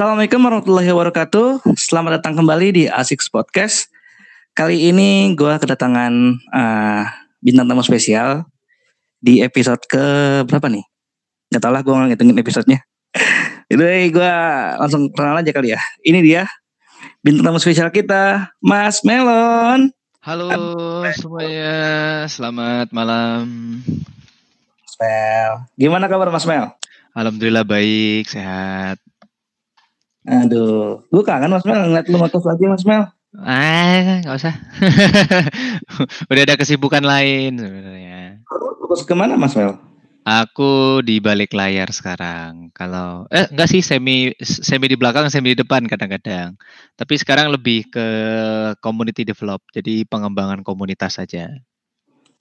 Assalamualaikum warahmatullahi wabarakatuh. Selamat datang kembali di Asik Podcast. Kali ini gue kedatangan uh, bintang tamu spesial di episode ke berapa nih? Gak tau lah gue ngitungin episodenya. Itu gue langsung kenal aja kali ya. Ini dia bintang tamu spesial kita, Mas Melon. Halo semuanya, selamat malam. Mas Mel, gimana kabar Mas Mel? Alhamdulillah baik, sehat. Aduh, gue kangen Mas Mel ngeliat lu motos lagi Mas Mel. Ah, nggak usah. Udah ada kesibukan lain sebenarnya. Fokus ke mana Mas Mel? Aku di balik layar sekarang. Kalau eh enggak sih semi semi di belakang, semi di depan kadang-kadang. Tapi sekarang lebih ke community develop, jadi pengembangan komunitas saja.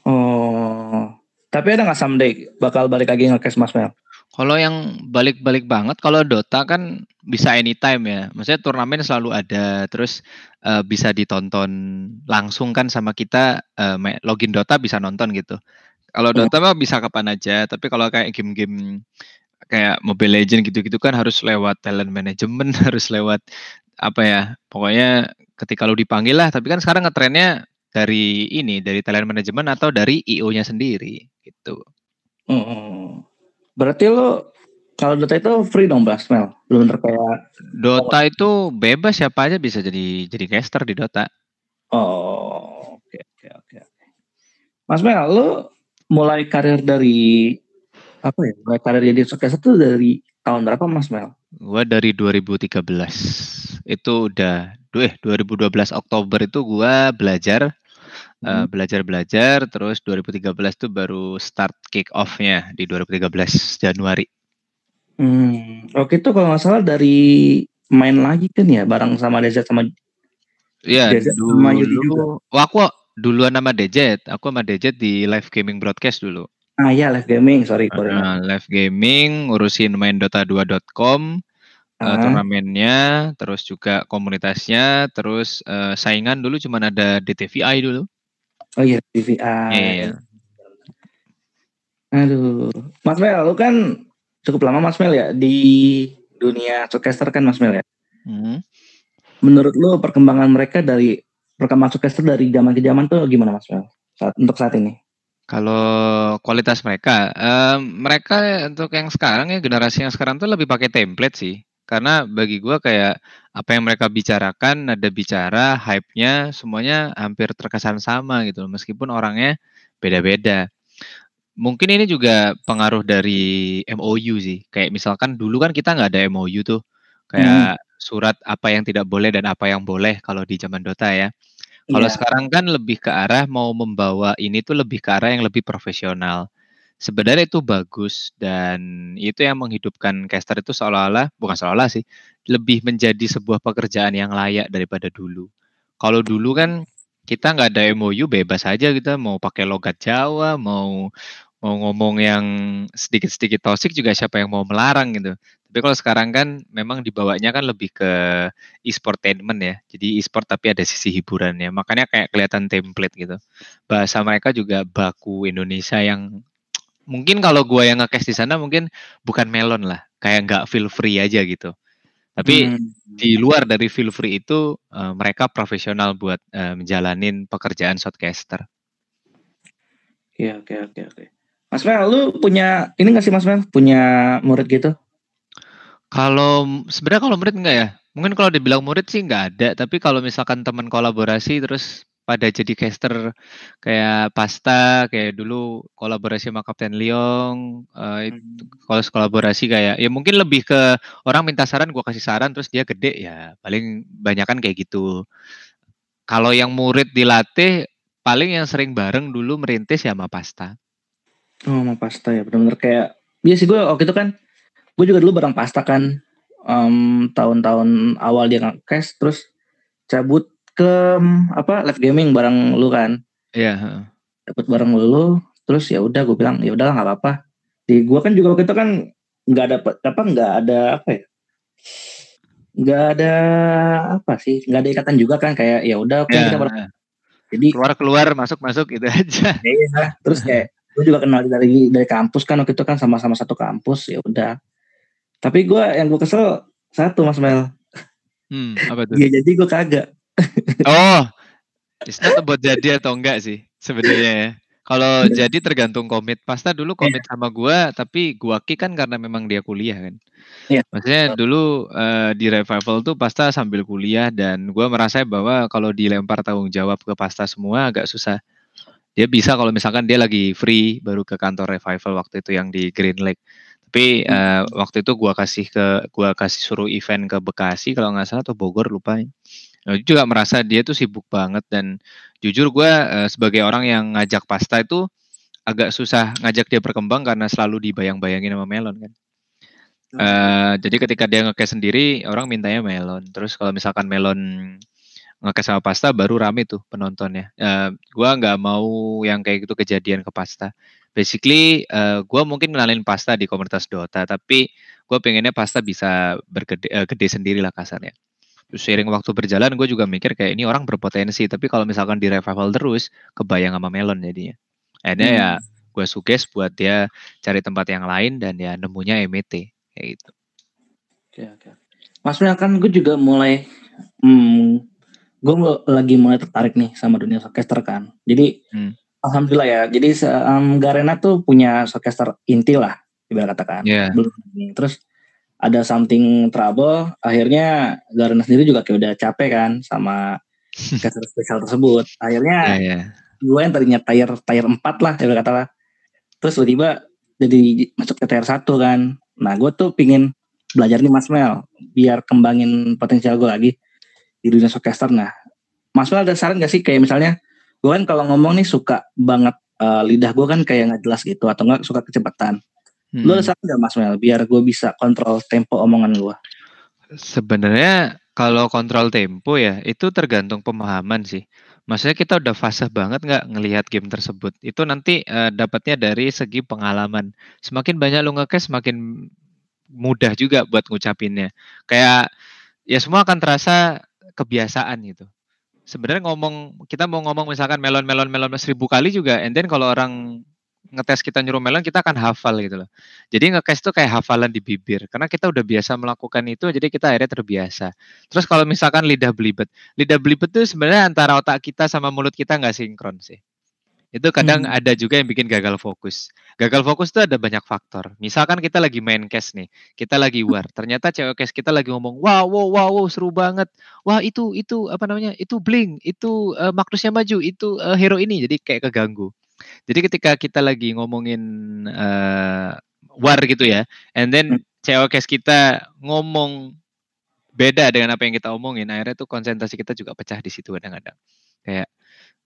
Oh, tapi ada nggak someday bakal balik lagi nge Mas Mel? Kalau yang balik-balik banget, kalau Dota kan bisa anytime ya. Maksudnya turnamen selalu ada, terus uh, bisa ditonton langsung kan sama kita uh, login Dota bisa nonton gitu. Kalau Dota mah bisa kapan aja, tapi kalau kayak game-game kayak Mobile Legend gitu-gitu kan harus lewat talent management, harus lewat apa ya? Pokoknya ketika lu dipanggil lah, tapi kan sekarang ngetrennya dari ini, dari talent management atau dari IO-nya sendiri gitu. Hmm. Berarti lo kalau Dota itu free dong Bas Mel? Belum terkayak Dota itu bebas siapa aja bisa jadi jadi caster di Dota. Oh, oke oke oke. Mas Mel, lo mulai karir dari apa ya? Mulai karir jadi caster itu dari tahun berapa Mas Mel? Gua dari 2013. Itu udah eh 2012 Oktober itu gua belajar uh, belajar-belajar terus 2013 tuh baru start kick off-nya di 2013 Januari. Hmm, oke itu kalau nggak salah dari main lagi kan ya bareng sama DZ sama Iya, dulu, sama juga. Oh, aku duluan nama DZ, aku sama DZ di live gaming broadcast dulu. Ah iya live gaming, sorry. Uh, live gaming, ngurusin main Dota2.com, uh, uh, turnamennya, terus juga komunitasnya, terus uh, saingan dulu cuma ada DTVI dulu. Oh iya, TVI. Iya. Aduh, Mas Mel, lu kan cukup lama Mas Mel ya di dunia showcaster kan Mas Mel ya. Hmm. Menurut lu perkembangan mereka dari perkembangan showcaster dari zaman ke zaman tuh gimana Mas Mel saat untuk saat ini? Kalau kualitas mereka, um, mereka untuk yang sekarang ya generasi yang sekarang tuh lebih pakai template sih. Karena bagi gue kayak apa yang mereka bicarakan, ada bicara, hype-nya semuanya hampir terkesan sama gitu loh, meskipun orangnya beda-beda. Mungkin ini juga pengaruh dari MOU sih. Kayak misalkan dulu kan kita nggak ada MOU tuh. Kayak hmm. surat apa yang tidak boleh dan apa yang boleh kalau di zaman Dota ya. Kalau yeah. sekarang kan lebih ke arah mau membawa ini tuh lebih ke arah yang lebih profesional sebenarnya itu bagus dan itu yang menghidupkan caster itu seolah-olah bukan seolah-olah sih lebih menjadi sebuah pekerjaan yang layak daripada dulu. Kalau dulu kan kita nggak ada MOU bebas aja kita mau pakai logat Jawa mau mau ngomong yang sedikit-sedikit tosik juga siapa yang mau melarang gitu. Tapi kalau sekarang kan memang dibawanya kan lebih ke e-sportainment ya. Jadi e-sport tapi ada sisi hiburannya. Makanya kayak kelihatan template gitu. Bahasa mereka juga baku Indonesia yang mungkin kalau gue yang ngekes di sana mungkin bukan melon lah, kayak nggak feel free aja gitu. Tapi hmm. di luar dari feel free itu uh, mereka profesional buat uh, menjalanin pekerjaan shotcaster. Iya oke oke oke. Mas Mel, lu punya ini nggak sih Mas Mel punya murid gitu? Kalau sebenarnya kalau murid enggak ya. Mungkin kalau dibilang murid sih nggak ada, tapi kalau misalkan teman kolaborasi terus pada jadi caster kayak Pasta kayak dulu kolaborasi sama Kapten Leong uh, hmm. kalau kolaborasi kayak ya mungkin lebih ke orang minta saran gue kasih saran terus dia gede ya paling banyak kan kayak gitu kalau yang murid dilatih paling yang sering bareng dulu merintis ya sama Pasta oh sama Pasta ya benar-benar kayak iya sih gue waktu itu kan gue juga dulu bareng Pasta kan um, tahun-tahun awal dia nge terus cabut ke apa live gaming bareng lu kan iya yeah. dapat bareng lu terus ya udah gue bilang ya udahlah nggak apa-apa di gue kan juga waktu itu kan nggak ada apa nggak ada apa ya nggak ada apa sih nggak ada ikatan juga kan kayak ya udah yeah. kita bareng jadi keluar keluar masuk masuk gitu aja iya terus kayak gue juga kenal dari dari kampus kan waktu itu kan sama-sama satu kampus ya udah tapi gue yang gue kesel satu Mas Mel. Hmm, apa tuh? Dia jadi gue kagak. Oh, it's not about jadi atau enggak sih sebenarnya ya. Kalau jadi tergantung komit. Pasta dulu komit sama gua, tapi gua kick kan karena memang dia kuliah kan. Iya. Maksudnya dulu uh, di revival tuh Pasta sambil kuliah dan gua merasa bahwa kalau dilempar tanggung jawab ke Pasta semua agak susah. Dia bisa kalau misalkan dia lagi free baru ke kantor revival waktu itu yang di Green Lake. Tapi uh, waktu itu gua kasih ke gua kasih suruh event ke Bekasi kalau nggak salah atau Bogor lupa. Nah, juga merasa dia tuh sibuk banget dan jujur gue uh, sebagai orang yang ngajak pasta itu agak susah ngajak dia berkembang karena selalu dibayang-bayangin sama melon kan. Uh, jadi ketika dia ngekes sendiri orang mintanya melon. Terus kalau misalkan melon ngekes sama pasta baru rame tuh penontonnya. Uh, gua nggak mau yang kayak gitu kejadian ke pasta. Basically uh, gua mungkin kenalin pasta di komunitas Dota tapi gue pengennya pasta bisa bergede uh, gede sendiri lah kasarnya. Seiring waktu berjalan gue juga mikir kayak ini orang berpotensi tapi kalau misalkan di revival terus kebayang sama Melon jadinya. Akhirnya ya hmm. ya gue suges buat dia cari tempat yang lain dan ya nemunya MET kayak gitu. Oke oke. Mas Mel kan gue juga mulai hmm, gue lagi mulai tertarik nih sama dunia orkester kan. Jadi hmm. alhamdulillah ya. Jadi um, Garena tuh punya orkester inti lah ibarat katakan. Yeah. Belum terus ada something trouble akhirnya Garena sendiri juga kayak udah capek kan sama caster spesial tersebut. Akhirnya yeah, yeah. gue yang tadinya tier tier 4 lah ya kata lah. Terus tiba-tiba jadi masuk ke tier 1 kan. Nah gue tuh pingin belajar nih Mas Mel biar kembangin potensial gue lagi di dunia showcaster nah Mas Mel ada saran gak sih? Kayak misalnya gue kan kalau ngomong nih suka banget uh, lidah gue kan kayak nggak jelas gitu atau nggak suka kecepatan Hmm. Lu ada saran gak Mas Mel biar gue bisa kontrol tempo omongan gue? Sebenarnya kalau kontrol tempo ya itu tergantung pemahaman sih. Maksudnya kita udah fase banget nggak ngelihat game tersebut. Itu nanti uh, dapatnya dari segi pengalaman. Semakin banyak lu ngekes semakin mudah juga buat ngucapinnya. Kayak ya semua akan terasa kebiasaan gitu. Sebenarnya ngomong kita mau ngomong misalkan melon melon melon seribu kali juga, and then kalau orang ngetes kita nyuruh melon kita akan hafal gitu loh. Jadi ngekes tuh kayak hafalan di bibir karena kita udah biasa melakukan itu jadi kita akhirnya terbiasa. Terus kalau misalkan lidah belibet, lidah belibet tuh sebenarnya antara otak kita sama mulut kita nggak sinkron sih. Itu kadang hmm. ada juga yang bikin gagal fokus. Gagal fokus tuh ada banyak faktor. Misalkan kita lagi main cash nih, kita lagi war. Ternyata cewek cash kita lagi ngomong, wow, wow, wow, wow, seru banget. Wah itu, itu apa namanya? Itu bling, itu uh, Magnusnya maju, itu uh, hero ini. Jadi kayak keganggu. Jadi ketika kita lagi ngomongin uh, war gitu ya, and then hmm. COKS kita ngomong beda dengan apa yang kita omongin, akhirnya tuh konsentrasi kita juga pecah di situ kadang-kadang. Kayak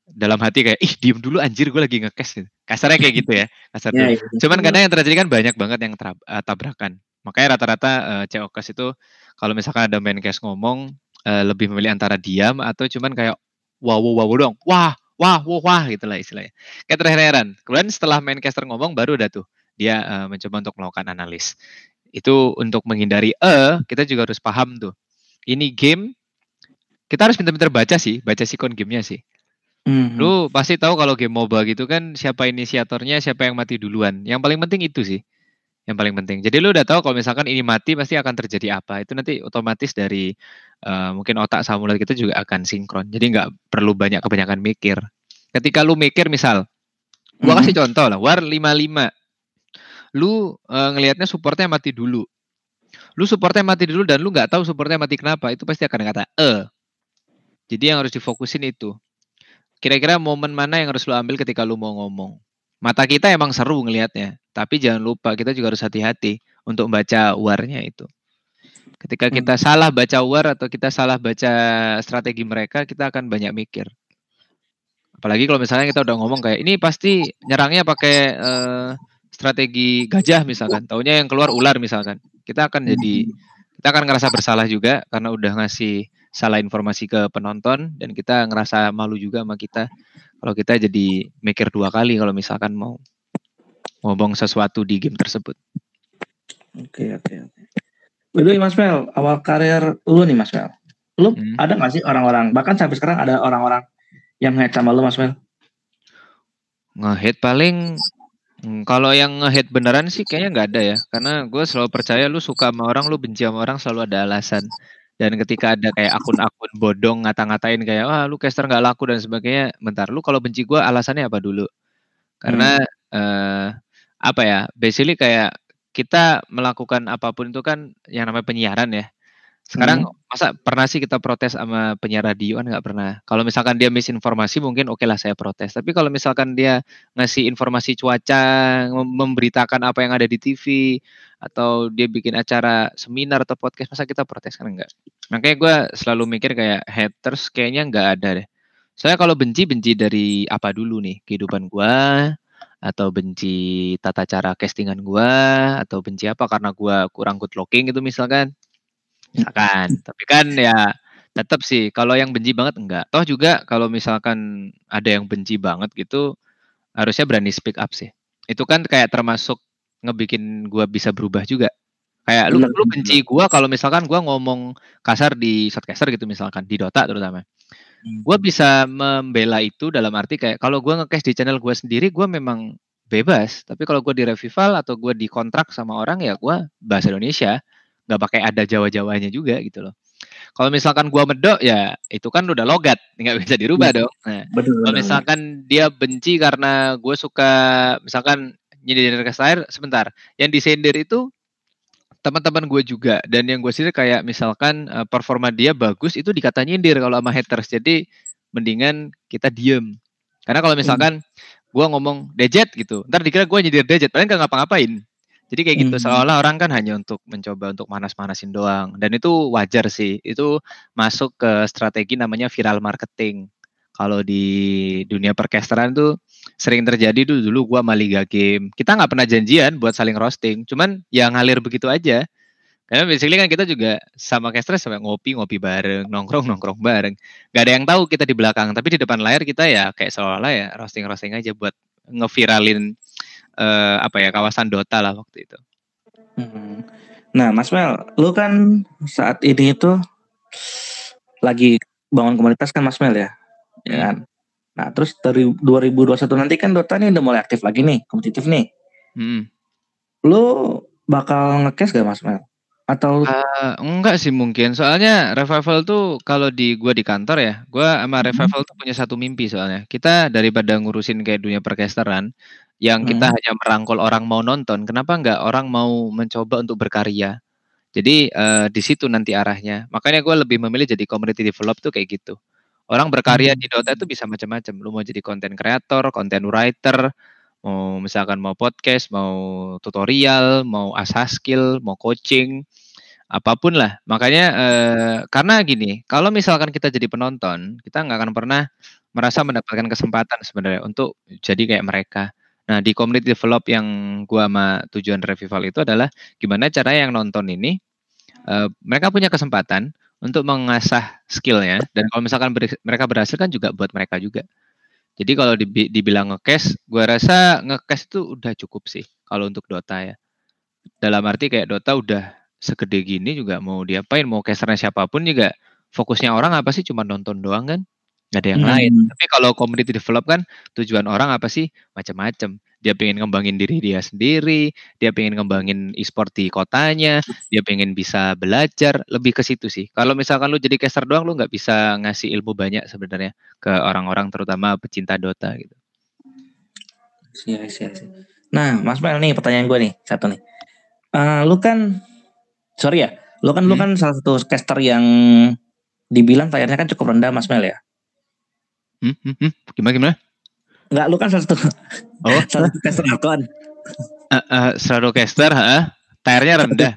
dalam hati kayak ih diem dulu anjir gue lagi ngekes kasarnya kayak gitu ya kasarnya ya, ya. cuman kadang yang terjadi kan banyak banget yang tra- uh, tabrakan makanya rata-rata uh, eh, COKS itu kalau misalkan ada main case ngomong uh, lebih memilih antara diam atau cuman kayak wow wow wow dong wah wah wah wah gitulah istilahnya. Kayak terheran kemudian setelah main caster ngomong baru udah tuh dia uh, mencoba untuk melakukan analis. Itu untuk menghindari eh kita juga harus paham tuh. Ini game kita harus pintar-pintar baca sih baca sikon gamenya sih. Mm-hmm. lu pasti tahu kalau game MOBA gitu kan siapa inisiatornya siapa yang mati duluan. Yang paling penting itu sih. Yang paling penting. Jadi lu udah tahu kalau misalkan ini mati pasti akan terjadi apa. Itu nanti otomatis dari uh, mungkin otak sama mulut kita juga akan sinkron. Jadi nggak perlu banyak kebanyakan mikir. Ketika lu mikir misal, gua kasih mm-hmm. contoh lah, war 55. Lu uh, ngelihatnya supportnya mati dulu. Lu supportnya mati dulu dan lu nggak tahu supportnya mati kenapa, itu pasti akan kata eh. Jadi yang harus difokusin itu. Kira-kira momen mana yang harus lu ambil ketika lu mau ngomong? Mata kita emang seru ngelihatnya, tapi jangan lupa kita juga harus hati-hati untuk baca warnya itu. Ketika hmm. kita hmm. salah baca war atau kita salah baca strategi mereka, kita akan banyak mikir. Apalagi kalau misalnya kita udah ngomong kayak ini pasti nyerangnya pakai uh, strategi gajah misalkan, taunya yang keluar ular misalkan. Kita akan jadi kita akan ngerasa bersalah juga karena udah ngasih salah informasi ke penonton dan kita ngerasa malu juga sama kita kalau kita jadi mikir dua kali kalau misalkan mau ngomong sesuatu di game tersebut. Oke oke oke. By Mas Mel, awal karir lu nih Mas Mel, lu hmm. ada nggak sih orang-orang bahkan sampai sekarang ada orang-orang yang nge sama lu Mas Mel? Nge-hate paling Hmm, kalau yang nge-hate beneran sih kayaknya nggak ada ya. Karena gue selalu percaya lu suka sama orang, lu benci sama orang selalu ada alasan. Dan ketika ada kayak akun-akun bodong ngata-ngatain kayak wah lu caster nggak laku dan sebagainya, bentar lu kalau benci gue alasannya apa dulu? Karena hmm. eh, apa ya? Basically kayak kita melakukan apa pun itu kan yang namanya penyiaran ya. Sekarang hmm. masa pernah sih kita protes sama penyiar radio kan nggak pernah. Kalau misalkan dia misinformasi mungkin oke okay lah saya protes. Tapi kalau misalkan dia ngasih informasi cuaca, memberitakan apa yang ada di TV atau dia bikin acara seminar atau podcast masa kita protes kan enggak. Makanya gue selalu mikir kayak haters kayaknya nggak ada deh. Saya kalau benci benci dari apa dulu nih kehidupan gue atau benci tata cara castingan gue atau benci apa karena gue kurang good looking gitu misalkan? Misalkan. Tapi kan ya tetap sih kalau yang benci banget enggak. Toh juga kalau misalkan ada yang benci banget gitu harusnya berani speak up sih. Itu kan kayak termasuk ngebikin gua bisa berubah juga. Kayak lu lu benci gua kalau misalkan gua ngomong kasar di shotcaster gitu misalkan di Dota terutama gua bisa membela itu dalam arti kayak kalau gua nge di channel gua sendiri gua memang bebas. Tapi kalau gua di revival atau gua dikontrak sama orang ya gua bahasa Indonesia. Nggak pakai ada Jawa-Jawanya juga gitu loh. Kalau misalkan gua medok ya itu kan udah logat, nggak bisa dirubah ya, dong. Nah, kalau misalkan dia benci karena gue suka misalkan nyindir ke air sebentar, yang disindir itu teman-teman gue juga dan yang gue sendiri kayak misalkan uh, performa dia bagus itu dikata nyindir kalau sama haters. Jadi mendingan kita diem. Karena kalau hmm. misalkan hmm. gue ngomong dejet gitu, ntar dikira gue nyindir dejet, padahal nggak ngapa-ngapain. Jadi kayak gitu hmm. seolah orang kan hanya untuk mencoba untuk manas-manasin doang dan itu wajar sih. Itu masuk ke strategi namanya viral marketing. Kalau di dunia percasteran tuh sering terjadi dulu dulu gua sama Liga Game. Kita nggak pernah janjian buat saling roasting, cuman yang ngalir begitu aja. Karena basically kan kita juga sama caster sampai ngopi ngopi bareng, nongkrong nongkrong bareng. Gak ada yang tahu kita di belakang, tapi di depan layar kita ya kayak seolah-olah ya roasting roasting aja buat ngeviralin uh, apa ya kawasan Dota lah waktu itu. Hmm. Nah, Mas Mel, lu kan saat ini itu lagi bangun komunitas kan Mas Mel ya, ya kan? Nah, terus dari 2021 nanti kan Dota nih udah mulai aktif lagi nih, kompetitif nih. Hmm. Lu bakal ngekes gak Mas Mel? Atau uh, enggak sih mungkin. Soalnya Revival tuh kalau di gua di kantor ya, gua sama Revival hmm. tuh punya satu mimpi soalnya. Kita daripada ngurusin kayak dunia perkesteran, yang kita hmm. hanya merangkul orang mau nonton, kenapa enggak orang mau mencoba untuk berkarya? Jadi uh, di situ nanti arahnya. Makanya gue lebih memilih jadi community develop tuh kayak gitu. Orang berkarya hmm. di Dota itu bisa macam-macam. Lu mau jadi content creator, content writer, mau misalkan mau podcast, mau tutorial, mau asah skill, mau coaching, apa pun lah. Makanya uh, karena gini, kalau misalkan kita jadi penonton, kita nggak akan pernah merasa mendapatkan kesempatan sebenarnya untuk jadi kayak mereka. Nah, di community develop yang gua sama tujuan revival itu adalah gimana cara yang nonton ini uh, mereka punya kesempatan untuk mengasah skillnya dan kalau misalkan ber mereka berhasil kan juga buat mereka juga. Jadi kalau dibilang ngekes, gua rasa ngekes itu udah cukup sih kalau untuk Dota ya. Dalam arti kayak Dota udah segede gini juga mau diapain, mau casternya siapa pun juga fokusnya orang apa sih cuma nonton doang kan? Nggak ada yang hmm. lain. Tapi kalau community develop kan tujuan orang apa sih? Macam-macam. Dia pengen ngembangin diri dia sendiri, dia pengen ngembangin e-sport di kotanya, dia pengen bisa belajar, lebih ke situ sih. Kalau misalkan lu jadi caster doang, lu nggak bisa ngasih ilmu banyak sebenarnya ke orang-orang terutama pecinta Dota gitu. Iya, iya, iya. Nah, Mas Mel nih pertanyaan gue nih satu nih. Uh, lu kan, sorry ya, lu kan hmm. lu kan salah satu caster yang dibilang tayarnya kan cukup rendah Mas Mel ya. Hmm, hmm, hmm. Gimana gimana? Enggak, lu kan salah satu. Oh, salah satu caster Arkon. Uh, uh, selalu caster, ha? Tayarnya rendah.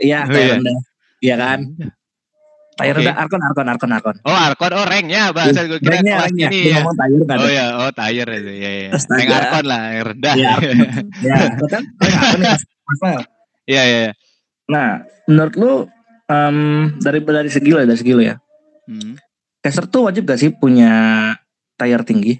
Iya, oh, tayar iya. rendah. Iya kan? Tayar okay. rendah Arkon, Arkon, Arkon, Arkon. Oh, Arkon, oh ranknya bahasa gue kira ranknya, ranknya. ini ya. Ngomong tayar kan. Oh ya, oh tayar itu. Ya, ya. Rank Arkon lah, yang rendah. Iya, ya, kan? Iya, iya, iya. Nah, menurut lu um, dari dari segi lo ya, dari segi lo ya. Hmm. Caster tuh wajib gak sih punya tayar tinggi?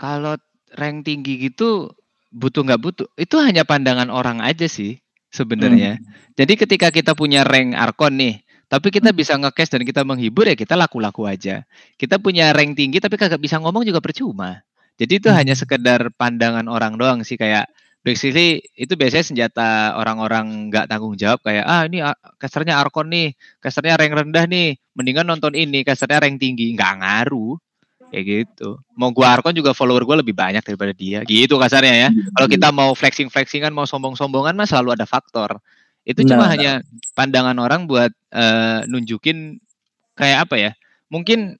Kalau rank tinggi gitu butuh nggak butuh itu hanya pandangan orang aja sih sebenarnya. Hmm. Jadi ketika kita punya rank Arkon nih, tapi kita hmm. bisa ngekes dan kita menghibur ya kita laku-laku aja. Kita punya rank tinggi tapi kagak bisa ngomong juga percuma. Jadi itu hanya sekedar pandangan orang doang sih kayak basically itu biasanya senjata orang-orang nggak tanggung jawab kayak ah ini casternya Arkon nih, casternya rank rendah nih, mendingan nonton ini, casternya rank tinggi, nggak ngaruh kayak gitu. Mau gua Arkon juga follower gua lebih banyak daripada dia, gitu kasarnya ya. Kalau kita mau flexing flexingan, mau sombong-sombongan, mah selalu ada faktor. Itu cuma nah. hanya pandangan orang buat uh, nunjukin kayak apa ya? Mungkin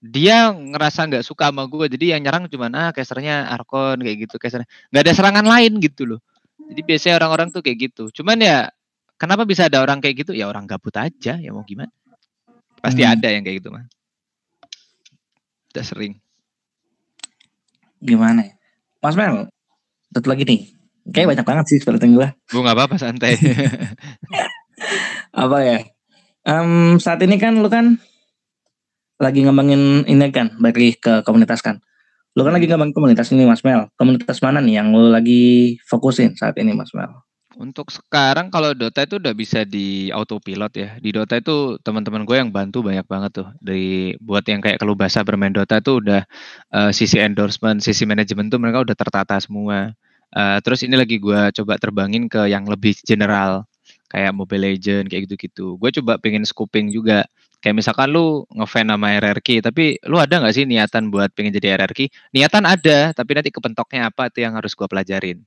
dia ngerasa nggak suka sama gue jadi yang nyerang cuma ah casternya Arkon kayak gitu casternya. Nggak ada serangan lain gitu loh. Jadi biasanya orang-orang tuh kayak gitu. Cuman ya kenapa bisa ada orang kayak gitu? Ya orang gabut aja ya mau gimana? Pasti hmm. ada yang kayak gitu mah udah sering. Gimana ya? Mas Mel satu lagi nih. Kayak banyak banget sih seperti gue bu nggak apa-apa santai. Apa ya? Um, saat ini kan lu kan lagi ngembangin ini kan, balik ke komunitas kan. Lu kan lagi ngembangin komunitas ini Mas Mel. Komunitas mana nih yang lu lagi fokusin saat ini Mas Mel? Untuk sekarang kalau Dota itu udah bisa di autopilot ya. Di Dota itu teman-teman gue yang bantu banyak banget tuh. Dari buat yang kayak kalau bahasa bermain Dota itu udah uh, sisi endorsement, sisi manajemen tuh mereka udah tertata semua. Uh, terus ini lagi gue coba terbangin ke yang lebih general kayak Mobile Legend kayak gitu-gitu. Gue coba pengen scoping juga Kayak misalkan lu ngefan sama RRQ, tapi lu ada nggak sih niatan buat pengen jadi RRQ? Niatan ada, tapi nanti kepentoknya apa itu yang harus gua pelajarin.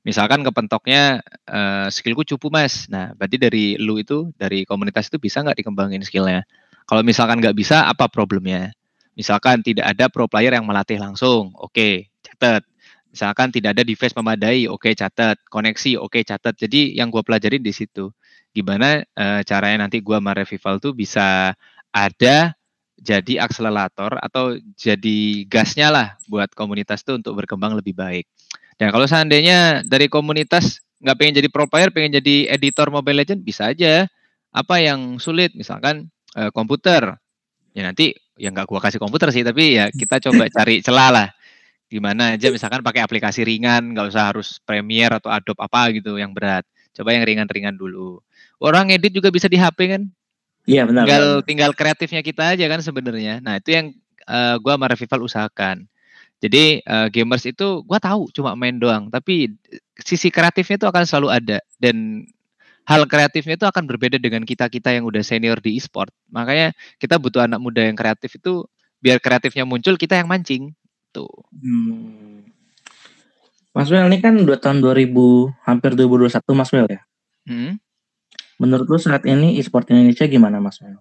Misalkan kepentoknya uh, skillku cupu mas, nah berarti dari lu itu dari komunitas itu bisa nggak dikembangin skillnya? Kalau misalkan nggak bisa, apa problemnya? Misalkan tidak ada pro player yang melatih langsung, oke, okay, catat. Misalkan tidak ada device memadai, oke okay, catat. Koneksi, oke okay, catat. Jadi yang gue pelajarin di situ gimana uh, caranya nanti gua sama Revival tuh bisa ada jadi akselerator atau jadi gasnya lah buat komunitas tuh untuk berkembang lebih baik. Dan kalau seandainya dari komunitas nggak pengen jadi pro player, pengen jadi editor Mobile Legend bisa aja. Apa yang sulit, misalkan uh, komputer, ya nanti ya nggak gua kasih komputer sih, tapi ya kita coba cari celah lah. Gimana aja, misalkan pakai aplikasi ringan, nggak usah harus Premiere atau Adobe apa gitu yang berat. Coba yang ringan-ringan dulu orang edit juga bisa di HP kan? Iya benar. Tinggal benar. tinggal kreatifnya kita aja kan sebenarnya. Nah itu yang uh, gua sama Revival usahakan. Jadi uh, gamers itu gua tahu cuma main doang, tapi sisi kreatifnya itu akan selalu ada dan hal kreatifnya itu akan berbeda dengan kita kita yang udah senior di e-sport. Makanya kita butuh anak muda yang kreatif itu biar kreatifnya muncul kita yang mancing tuh. Hmm. Mas Mel ini kan dua tahun 2000 hampir 2021 Mas Mel ya. Hmm? Menurut lu saat ini e-sport Indonesia gimana Mas Mel?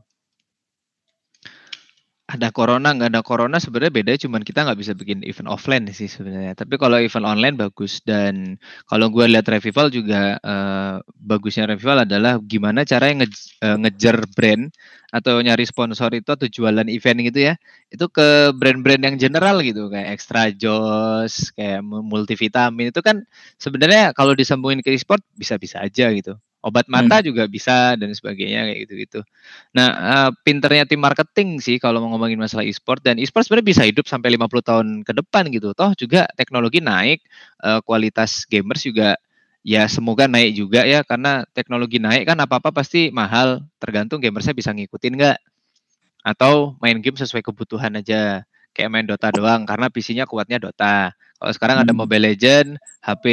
ada corona nggak ada corona sebenarnya beda cuman kita nggak bisa bikin event offline sih sebenarnya. Tapi kalau event online bagus dan kalau gue lihat revival juga uh, bagusnya revival adalah gimana cara yang nge uh, ngejar brand atau nyari sponsor itu atau jualan event gitu ya. Itu ke brand-brand yang general gitu kayak extra jos kayak multivitamin itu kan sebenarnya kalau disambungin ke e-sport bisa-bisa aja gitu obat mata hmm. juga bisa dan sebagainya kayak gitu-gitu. Nah, uh, pinternya tim marketing sih kalau mau ngomongin masalah e-sport dan e-sport sebenarnya bisa hidup sampai 50 tahun ke depan gitu. Toh juga teknologi naik, uh, kualitas gamers juga ya semoga naik juga ya karena teknologi naik kan apa-apa pasti mahal, tergantung gamersnya bisa ngikutin nggak atau main game sesuai kebutuhan aja kayak main Dota doang karena PC-nya kuatnya Dota. Kalau sekarang ada hmm. Mobile Legend, HP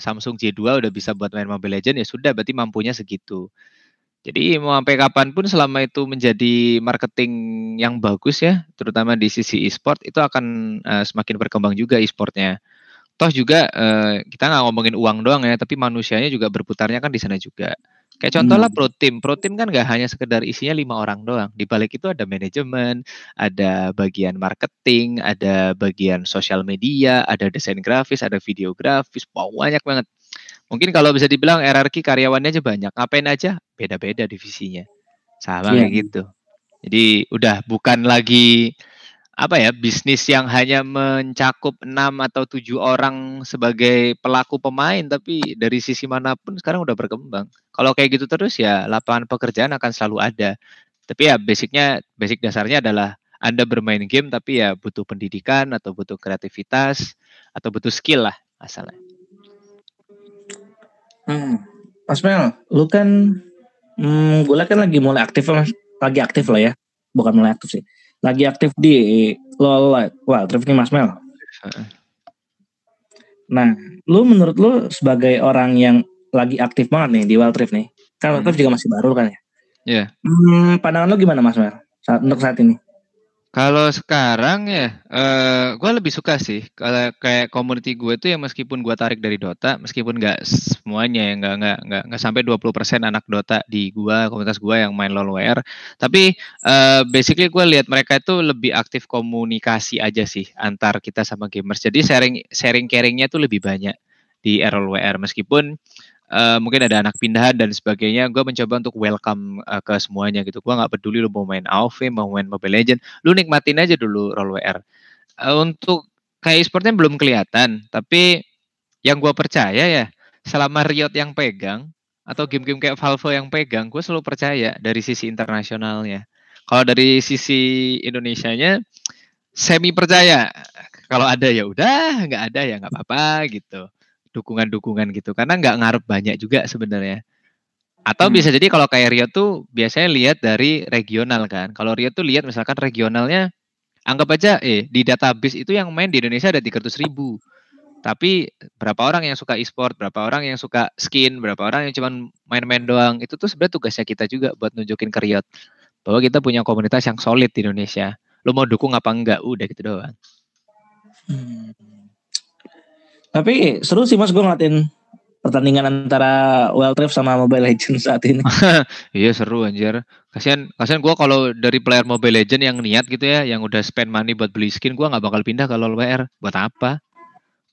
Samsung J2 udah bisa buat main Mobile Legend ya sudah berarti mampunya segitu. Jadi mau sampai kapan pun selama itu menjadi marketing yang bagus ya, terutama di sisi e-sport itu akan uh, semakin berkembang juga e-sportnya. Toh juga uh, kita nggak ngomongin uang doang ya, tapi manusianya juga berputarnya kan di sana juga. Kayak contoh lah hmm. pro team. Pro team kan gak hanya sekedar isinya lima orang doang. Di balik itu ada manajemen, ada bagian marketing, ada bagian sosial media, ada desain grafis, ada videografis, wow, banyak banget. Mungkin kalau bisa dibilang RRQ karyawannya aja banyak. Ngapain aja? Beda-beda divisinya. Sama yeah. kayak gitu. Jadi udah bukan lagi apa ya bisnis yang hanya mencakup enam atau tujuh orang sebagai pelaku pemain tapi dari sisi mana pun sekarang udah berkembang. Kalau kayak gitu terus ya lapangan pekerjaan akan selalu ada. Tapi ya basicnya basic dasarnya adalah anda bermain game tapi ya butuh pendidikan atau butuh kreativitas atau butuh skill lah asalnya. Hmm. Mas Mel, lu kan hmm, gue kan lagi mulai aktif lagi aktif lah ya. Bukan mulai aktif sih lagi aktif di LOL Rift nih Mas Mel. Nah, lu menurut lu sebagai orang yang lagi aktif banget nih di Wild Rift nih, kan Wild Rift hmm. juga masih baru kan ya? Iya. Yeah. Hmm, pandangan lu gimana Mas Mer saat, untuk saat ini? Kalau sekarang ya, uh, gue lebih suka sih kalau kayak community gue tuh ya meskipun gue tarik dari Dota, meskipun nggak semuanya ya nggak nggak nggak nggak sampai 20% anak Dota di gue komunitas gue yang main LoL WR, tapi uh, basically gue lihat mereka itu lebih aktif komunikasi aja sih antar kita sama gamers. Jadi sharing sharing caringnya tuh lebih banyak di RLWR meskipun uh, mungkin ada anak pindahan dan sebagainya. Gue mencoba untuk welcome uh, ke semuanya gitu. Gue nggak peduli lu mau main AoV mau main Mobile Legend lu nikmatin aja dulu role WR uh, untuk kayak e-sportnya belum kelihatan tapi yang gue percaya ya selama Riot yang pegang atau game-game kayak Valve yang pegang gue selalu percaya dari sisi internasionalnya. Kalau dari sisi Indonesianya semi percaya. Kalau ada ya udah nggak ada ya nggak apa-apa gitu dukungan-dukungan gitu karena nggak ngaruh banyak juga sebenarnya atau hmm. bisa jadi kalau kayak Rio tuh biasanya lihat dari regional kan kalau Rio tuh lihat misalkan regionalnya anggap aja eh di database itu yang main di Indonesia ada 300 ribu tapi berapa orang yang suka e-sport, berapa orang yang suka skin, berapa orang yang cuma main-main doang, itu tuh sebenarnya tugasnya kita juga buat nunjukin ke Riot bahwa kita punya komunitas yang solid di Indonesia. Lo mau dukung apa enggak? Udah gitu doang. Hmm. Tapi seru sih mas gue ngeliatin pertandingan antara Wild Rift sama Mobile Legends saat ini. iya seru anjir. Kasihan kasihan gue kalau dari player Mobile Legends yang niat gitu ya, yang udah spend money buat beli skin, gue nggak bakal pindah kalau WR. Buat apa?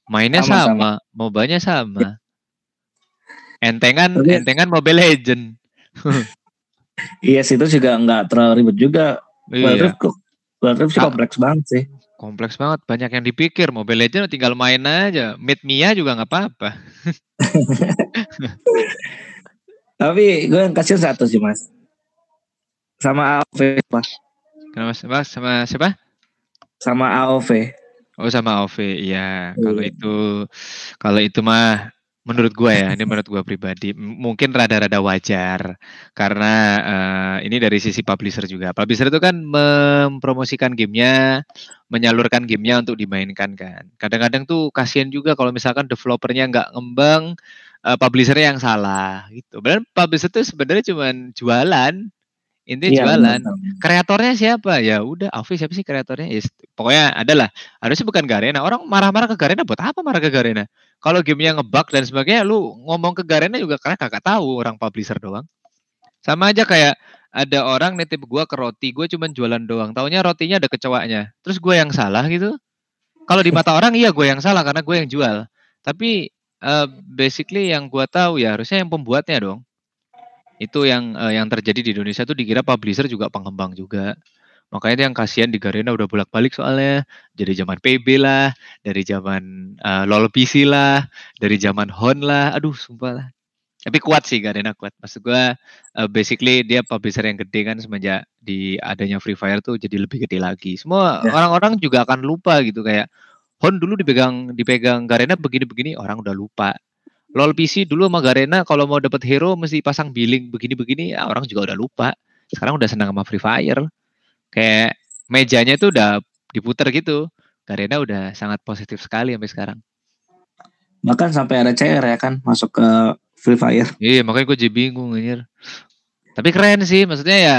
Mainnya sama, sama, sama. mobanya sama. Entengan, entengan Mobile Legend. iya sih itu juga nggak terlalu ribet juga. Iya. Wild Rift Wild Rift sih kompleks banget sih. Kompleks banget, banyak yang dipikir. Mobile Legends tinggal main aja. Meet Mia juga nggak apa-apa. Tapi gue yang kasih satu sih mas. Sama AOV mas. Kenapa mas? Sama siapa? Sama AOV. Oh sama AOV, iya. Kalau iya. itu, kalau itu mah menurut gue ya, ini menurut gue pribadi, mungkin rada-rada wajar karena uh, ini dari sisi publisher juga. Publisher itu kan mempromosikan gamenya, menyalurkan gamenya untuk dimainkan kan. Kadang-kadang tuh kasihan juga kalau misalkan developernya nggak ngembang, uh, publishernya yang salah gitu. Dan publisher itu sebenarnya cuma jualan, Intinya iya, jualan. Benar. Kreatornya siapa? Ya udah, Alfi siapa sih kreatornya? Ya, pokoknya adalah. Harusnya bukan Garena. Orang marah-marah ke Garena buat apa marah ke Garena? Kalau gamenya ngebug dan sebagainya, lu ngomong ke Garena juga karena kakak tahu orang publisher doang. Sama aja kayak ada orang nitip gua ke roti, gue cuman jualan doang. Taunya rotinya ada kecewanya. Terus gue yang salah gitu. Kalau di mata orang iya gue yang salah karena gue yang jual. Tapi uh, basically yang gua tahu ya harusnya yang pembuatnya dong itu yang uh, yang terjadi di Indonesia tuh dikira publisher juga pengembang juga. Makanya yang kasihan di Garena udah bolak-balik soalnya dari zaman PB lah, dari zaman uh, LoL PC lah, dari zaman Hon lah. Aduh, sumpah lah. Tapi kuat sih Garena kuat. Maksud gua uh, basically dia publisher yang gede kan semenjak di adanya Free Fire tuh jadi lebih gede lagi. Semua ya. orang-orang ya. juga akan lupa gitu kayak Hon dulu dipegang dipegang Garena begini-begini orang udah lupa. LOL PC dulu sama Garena kalau mau dapat hero mesti pasang billing begini-begini ya orang juga udah lupa. Sekarang udah senang sama Free Fire. Kayak mejanya tuh udah diputer gitu. Garena udah sangat positif sekali sampai sekarang. Bahkan sampai ada CR ya kan masuk ke Free Fire. Iya, makanya gue jadi bingung anjir. Tapi keren sih, maksudnya ya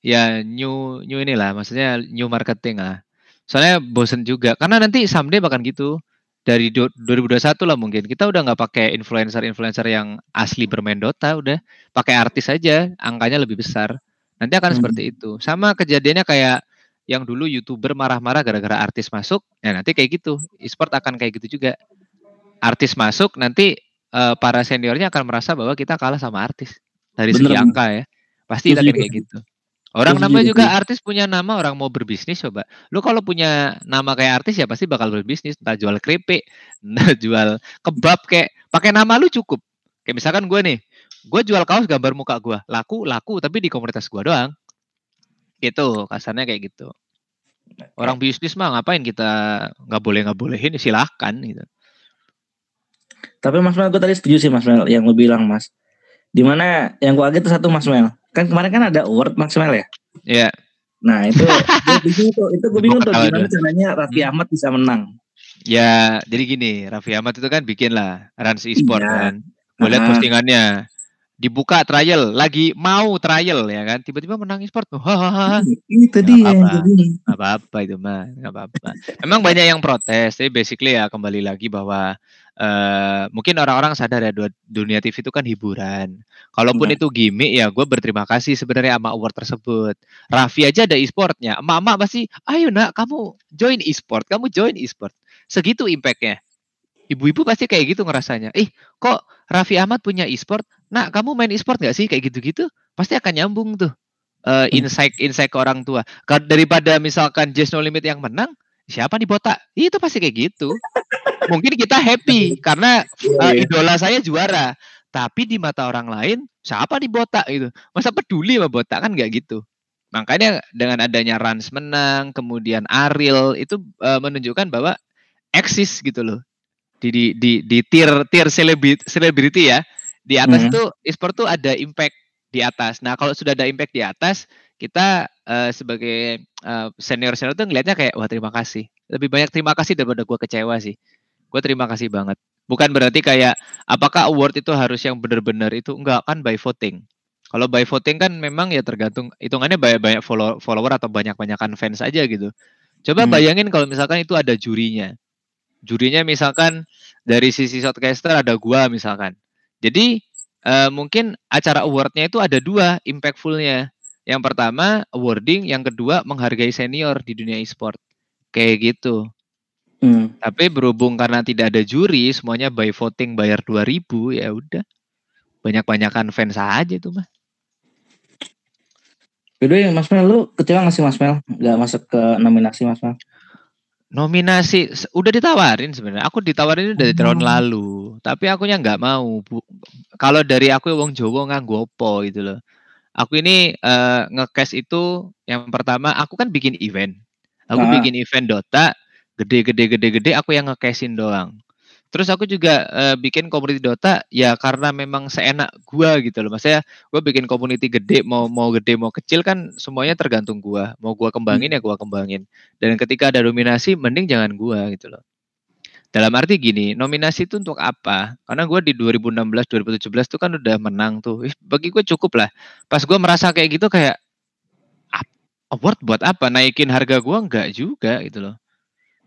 ya new new inilah, maksudnya new marketing lah. Soalnya bosen juga karena nanti someday bahkan gitu dari 2021 lah mungkin kita udah nggak pakai influencer-influencer yang asli bermain Dota udah pakai artis aja angkanya lebih besar nanti akan hmm. seperti itu. Sama kejadiannya kayak yang dulu youtuber marah-marah gara-gara artis masuk. Ya nanti kayak gitu. E-sport akan kayak gitu juga. Artis masuk nanti uh, para seniornya akan merasa bahwa kita kalah sama artis. Dari Bener. segi angka ya. Pasti akan kayak gitu. Orang namanya juga artis punya nama, orang mau berbisnis coba. Lu kalau punya nama kayak artis ya pasti bakal berbisnis, entah jual keripik, entah jual kebab kayak pakai nama lu cukup. Kayak misalkan gue nih, gue jual kaos gambar muka gue, laku laku tapi di komunitas gue doang. Gitu, kasarnya kayak gitu. Orang bisnis mah ngapain kita nggak boleh nggak bolehin silahkan gitu. Tapi Mas Mel, gue tadi setuju sih Mas Mel yang lu bilang Mas. Di mana yang gue agak itu satu Mas Mel kan kemarin kan ada award maksimal ya? Iya. Yeah. Nah itu gue bingung tuh, itu gue bingung tuh gimana caranya Raffi hmm. Ahmad bisa menang. Ya, jadi gini, Raffi Ahmad itu kan bikin lah Rans e-sport Iya. kan. Gue lihat Ah. postingannya. Dibuka trial, lagi mau trial ya kan. Tiba-tiba menang e-sport. Hahaha. Itu Nggak dia yang apa-apa. jadi. Gak apa-apa itu mah, gak apa-apa. Memang banyak yang protes, tapi basically ya kembali lagi bahwa eh mungkin orang-orang sadar ya du- dunia TV itu kan hiburan. Kalaupun Iya. itu gimmick ya gue berterima kasih sebenarnya sama award tersebut. Raffi aja ada e-sportnya. Emak-emak pasti, ayo nak kamu join e-sport, kamu join e-sport. Segitu impactnya. Ibu-ibu pasti kayak gitu ngerasanya. Ih kok Raffi Ahmad punya e-sport? Nak kamu main e-sport gak sih? Kayak gitu-gitu. Pasti akan nyambung tuh eh, insight insight ke orang tua. Daripada misalkan Just No Limit yang menang, siapa nih botak? Itu pasti kayak gitu. Mungkin kita happy karena Iya. idola saya juara. Tapi di mata orang lain, siapa nih botak itu? Masa peduli sama botak kan nggak gitu. Makanya dengan adanya Rans menang, kemudian Ariel itu eh, menunjukkan bahwa eksis gitu loh. Di di di, di tier tier selebriti ya. Di atas itu e-sport tuh ada impact di atas. Nah, kalau sudah ada impact di atas, kita eh, sebagai senior senior tuh ngelihatnya kayak wah terima kasih. Lebih banyak terima kasih daripada gua kecewa sih. Gue terima kasih banget. Bukan berarti kayak apakah award itu harus yang benar-benar itu enggak kan by voting. Kalau by voting kan memang ya tergantung hitungannya banyak banyak follow, follower atau banyak-banyakan fans aja gitu. Coba Hmm. bayangin kalau misalkan itu ada jurinya. Jurinya misalkan dari sisi shotcaster ada gua misalkan. Jadi eh, mungkin acara awardnya itu ada dua impactfulnya. Yang pertama awarding, yang kedua menghargai senior di dunia e-sport. Kayak gitu. Hmm. Tapi berhubung karena tidak ada juri, semuanya by voting bayar 2000 ya udah. Banyak-banyakan fans aja tuh mah. Yaudah Mas Mel, lu kecewa gak sih Mas Mel? Gak masuk ke nominasi Mas Mel? Nominasi udah ditawarin sebenarnya. Aku ditawarin itu dari tahun Oh. lalu, tapi akunya nggak mau. Bu. Kalau dari aku wong Jawa nganggo apa gitu loh. Aku ini eh, nge-cash itu yang pertama aku kan bikin event. Aku Ah. bikin event Dota gede-gede gede-gede aku yang nge-cashin doang. Terus aku juga eh, bikin community Dota ya karena memang seenak gua gitu loh. Maksudnya gua bikin community gede mau mau gede mau kecil kan semuanya tergantung gua. Mau gua kembangin ya gua kembangin. Dan ketika ada nominasi mending jangan gua gitu loh. Dalam arti gini, nominasi itu untuk apa? Karena gua di 2016 2017 tuh kan udah menang tuh. Ih, bagi gue cukup lah. Pas gua merasa kayak gitu kayak "Ap- award buat apa? Naikin harga gua enggak juga gitu loh.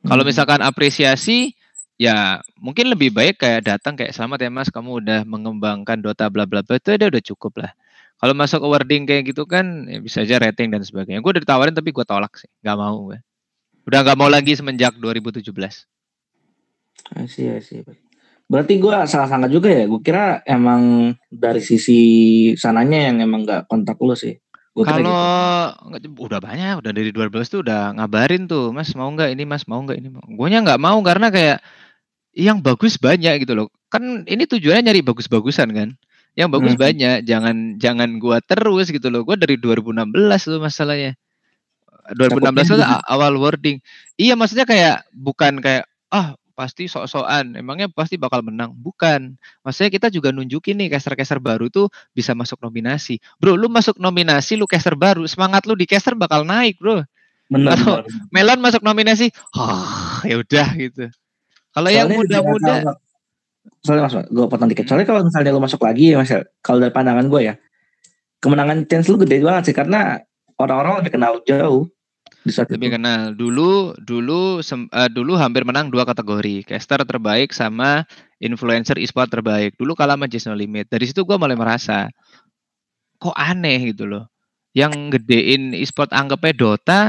Kalau Hmm. misalkan apresiasi, ya mungkin lebih baik kayak datang kayak selamat ya mas, kamu udah mengembangkan Dota bla bla bla itu udah udah cukup lah. Kalau masuk awarding kayak gitu kan ya bisa aja rating dan sebagainya. Gue udah ditawarin tapi gue tolak sih, nggak mau gue. Udah nggak mau lagi semenjak 2017. I see, I see. Berarti gue salah sangka juga ya. Gue kira emang dari sisi sananya yang emang gak kontak lu sih. Gua kira Kalau gitu. udah banyak, udah dari 2012 tuh udah ngabarin tuh, Mas mau nggak ini, Mas mau nggak ini. Gue nya nggak mau karena kayak yang bagus banyak gitu loh. Kan ini tujuannya nyari bagus-bagusan kan. Yang bagus Hmm. banyak, jangan jangan gua terus gitu loh. Gue dari 2016 tuh masalahnya. 2016 itu Takutnya a- awal wording. Iya maksudnya kayak bukan kayak ah pasti sok-sokan, emangnya pasti bakal menang. Bukan. Maksudnya kita juga nunjukin nih caster-caster baru tuh bisa masuk nominasi. Bro, lu masuk nominasi, lu caster baru, semangat lu di caster bakal naik, bro. Bener, Kalau. Melon masuk nominasi, oh, ya udah gitu. Kalau yang muda-muda, Soalnya mas, gue potong dikit. Soalnya kalau misalnya lu masuk lagi ya mas, kalau dari pandangan gue ya, kemenangan chance lu gede banget sih karena orang-orang lebih kenal jauh di saat lebih itu. kenal. Dulu, dulu, sem- eh, dulu hampir menang dua kategori, caster terbaik sama influencer e-sport terbaik. Dulu kalah sama Just No Limit. Dari situ gua mulai merasa, kok aneh gitu loh. Yang gedein e-sport anggapnya Dota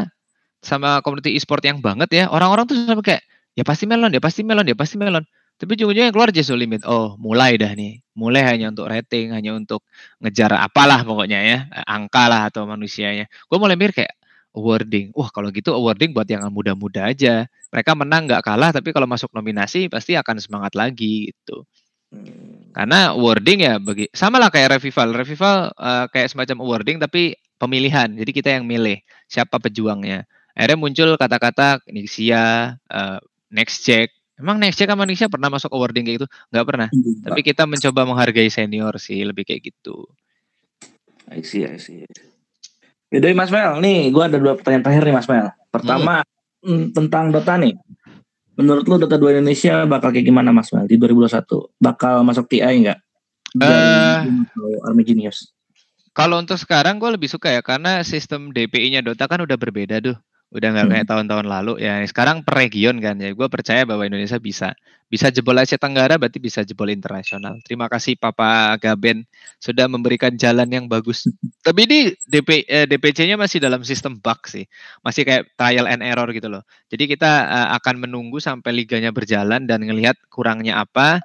sama community e-sport yang banget ya. Orang-orang tuh sampai kayak, ya pasti melon, ya pasti melon, ya pasti melon. Tapi ujung-ujungnya yang keluar Just No Limit. Oh, mulai dah nih. Mulai hanya untuk rating, hanya untuk ngejar apalah pokoknya ya. Angka lah atau manusianya. Gue mulai mikir kayak, awarding. Wah kalau gitu awarding buat yang muda-muda aja. Mereka menang nggak kalah, tapi kalau masuk nominasi pasti akan semangat lagi gitu. Hmm. Karena awarding ya bagi sama lah kayak revival. Revival eh, kayak semacam awarding tapi pemilihan. Jadi kita yang milih siapa pejuangnya. Akhirnya muncul kata-kata Nixia, eh, Next Jack. Emang Next Jack sama Nixia pernah masuk awarding kayak gitu? Nggak pernah. Tapi kita mencoba menghargai senior sih, lebih kayak gitu. I see, I see. Yaudah Mas Mel, nih gue ada dua pertanyaan terakhir nih Mas Mel. Pertama mm, tentang Dota nih. menurut lu Dota 2 Indonesia bakal kayak gimana Mas Mel di 2021? Bakal masuk TI enggak? Eh. Dari Army Genius. Kalau untuk sekarang gue lebih suka ya karena sistem DPI-nya Dota kan udah berbeda tuh. Udah nggak Hmm. kayak tahun-tahun lalu ya. Sekarang per region kan ya. Gue percaya bahwa Indonesia bisa. Bisa jebol Asia Tenggara berarti bisa jebol internasional. Terima kasih Papa Gaben sudah memberikan jalan yang bagus. Tapi ini DP, eh, DPC-nya masih dalam sistem bug sih. Masih kayak trial and error gitu loh. Jadi kita eh, akan menunggu sampai liganya berjalan dan ngelihat kurangnya apa,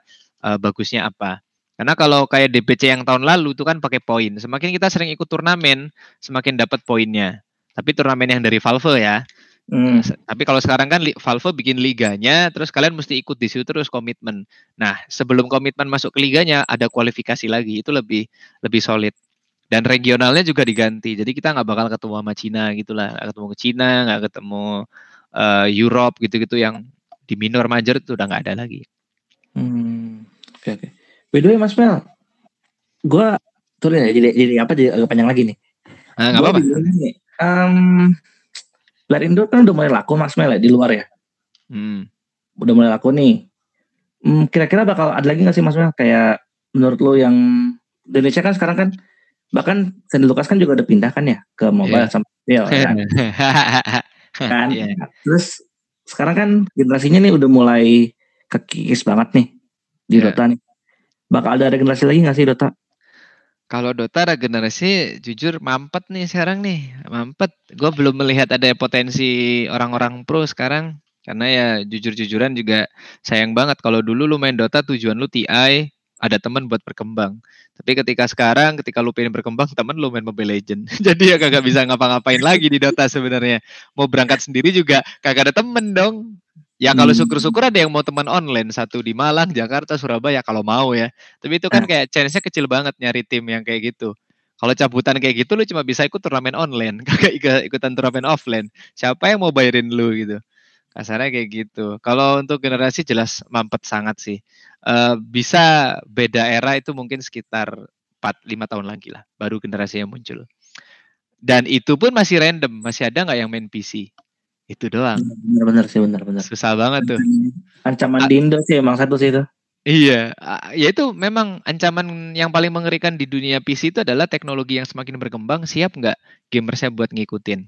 eh, bagusnya apa. Karena kalau kayak DPC yang tahun lalu itu kan pakai poin. Semakin kita sering ikut turnamen, semakin dapat poinnya. Tapi turnamen yang dari Valve ya. Hmm. Tapi kalau sekarang kan Valve bikin liganya, terus kalian mesti ikut di situ terus komitmen. Nah, sebelum komitmen masuk ke liganya ada kualifikasi lagi, itu lebih lebih solid. Dan regionalnya juga diganti, jadi kita nggak bakal ketemu sama Cina gitulah, nggak ketemu ke Cina, nggak ketemu eh, Europe gitu-gitu yang di minor major itu udah nggak ada lagi. Hmm. Oke oke. By the way Mas Mel, gua turun ya jadi jadi apa jadi agak panjang lagi nih. Nah, Gua apa-apa. Nih, em, Larindo kan udah mulai laku Mas Mel ya di luar ya. Hmm. Udah mulai laku nih. Hmm, kira-kira bakal ada lagi nggak sih Mas Mel kayak menurut lo yang di Indonesia kan sekarang kan bahkan Sandy Lucas kan juga udah pindah kan ya ke mobile Iya. sampai ya, kan? kan? Iya. Terus sekarang kan generasinya nih udah mulai kekikis banget nih di Iya. Dota nih. Bakal ada regenerasi lagi nggak sih Dota? Kalau Dota regenerasi jujur mampet nih sekarang nih, mampet. Gue belum melihat ada potensi orang-orang pro sekarang. Karena ya jujur-jujuran juga sayang banget kalau dulu lu main Dota tujuan lu TI, ada teman buat berkembang. Tapi ketika sekarang ketika lu pengen berkembang teman lu main Mobile Legend. Jadi ya kagak bisa ngapa-ngapain lagi di Dota sebenarnya. Mau berangkat sendiri juga kagak ada temen dong. Ya kalau Hmm. syukur-syukur ada yang mau teman online satu di Malang, Jakarta, Surabaya kalau mau ya. Tapi itu kan kayak chance-nya kecil banget nyari tim yang kayak gitu. Kalau cabutan kayak gitu lu cuma bisa ikut turnamen online, kagak ikut- ikutan turnamen offline. Siapa yang mau bayarin lu gitu? Kasarnya kayak gitu. Kalau untuk generasi jelas mampet sangat sih. Eh bisa beda era itu mungkin sekitar 4 5 tahun lagi lah baru generasi yang muncul. Dan itu pun masih random, masih ada nggak yang main PC? Itu doang. Bener-bener sih bener-bener. Susah banget tuh. Ancaman A- di Indo sih emang satu sih itu. Iya, ya itu memang ancaman yang paling mengerikan di dunia PC itu adalah teknologi yang semakin berkembang, siap nggak gamersnya buat ngikutin.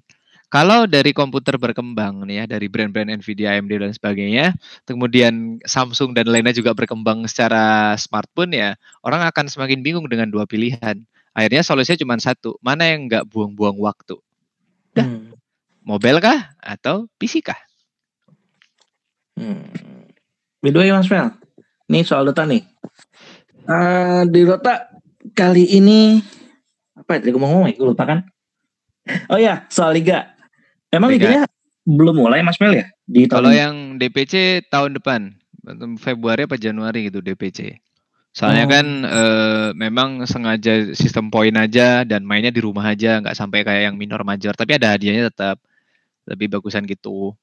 Kalau dari komputer berkembang nih ya, dari brand-brand Nvidia, AMD dan sebagainya, kemudian Samsung dan lainnya juga berkembang secara smartphone ya, orang akan semakin bingung dengan dua pilihan. Akhirnya solusinya cuma satu, mana yang nggak buang-buang waktu, Dah. Hmm. Mobile kah atau PC kah? Hmm. By the way Mas Mel, nih soal Dota nih. Eh, di Dota kali ini apa ya? Gue mau ngomong gue lupa kan. Oh ya, soal liga. Emang Liga. liganya belum mulai Mas Mel ya? Di tahun Kalau ini? yang DPC tahun depan, Februari apa Januari gitu DPC. Soalnya Oh. kan eh, memang sengaja sistem poin aja dan mainnya di rumah aja, nggak sampai kayak yang minor major. Tapi ada hadiahnya tetap lebih bagusan gitu.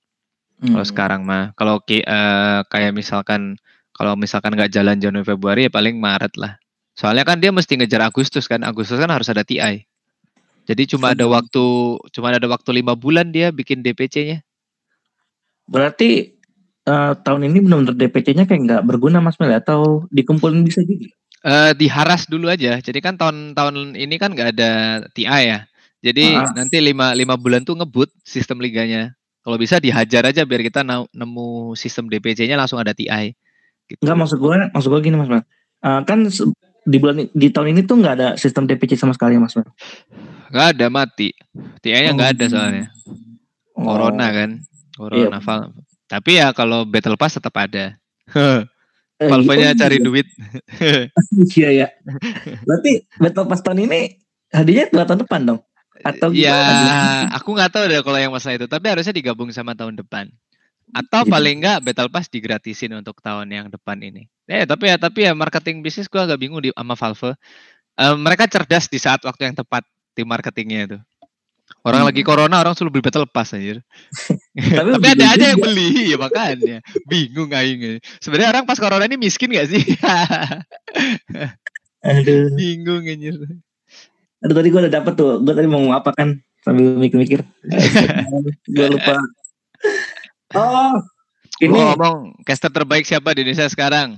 Kalau Hmm. sekarang mah, kalau eh, kayak misalkan kalau misalkan nggak jalan Januari Februari ya paling Maret lah. Soalnya kan dia mesti ngejar Agustus kan, Agustus kan harus ada TI. Jadi cuma ada Hmm. waktu cuma ada waktu lima bulan dia bikin DPC-nya. Berarti eh, tahun ini benar-benar DPC-nya kayak nggak berguna Mas Mel atau dikumpulin bisa juga? Eh diharas dulu aja. Jadi kan tahun-tahun ini kan nggak ada TI ya. Jadi Ah. nanti lima, lima bulan tuh ngebut sistem liganya. Kalau bisa dihajar aja biar kita nemu sistem DPC-nya langsung ada TI. Gitu. Enggak maksud gue, maksud gue gini Mas Mel. Eh, kan di bulan di tahun ini tuh nggak ada sistem DPC sama sekali Mas Mel. Nggak ada mati. TI-nya nggak ada soalnya. Oh. Corona kan. Corona Iya. Val- Tapi ya kalau Battle Pass tetap ada. Eh, Valve-nya oh, cari iya. duit. Iya ya. Berarti Battle Pass tahun ini hadiahnya dua tahun depan dong? Atau Ya, gimana? aku nggak tahu deh kalau yang masalah itu. Tapi harusnya digabung sama tahun depan. Atau Iya. paling nggak Battle Pass digratisin untuk tahun yang depan ini. Eh, tapi ya, tapi ya marketing bisnis gua agak bingung di sama Valve. Eh, mereka cerdas di saat waktu yang tepat tim marketingnya itu. Orang Hmm. lagi corona, orang suruh beli Battle Pass anjir. Tapi, Tapi ada aja yang beli, ya makanya. Bingung aing. Sebenarnya orang pas corona ini miskin gak sih? Aduh. Bingung anjir. Aduh tadi gue udah dapet tuh. Gue tadi mau ngomong apa kan sambil mikir-mikir. gue lupa. Oh, Ini Lu ngomong caster terbaik siapa di Indonesia sekarang?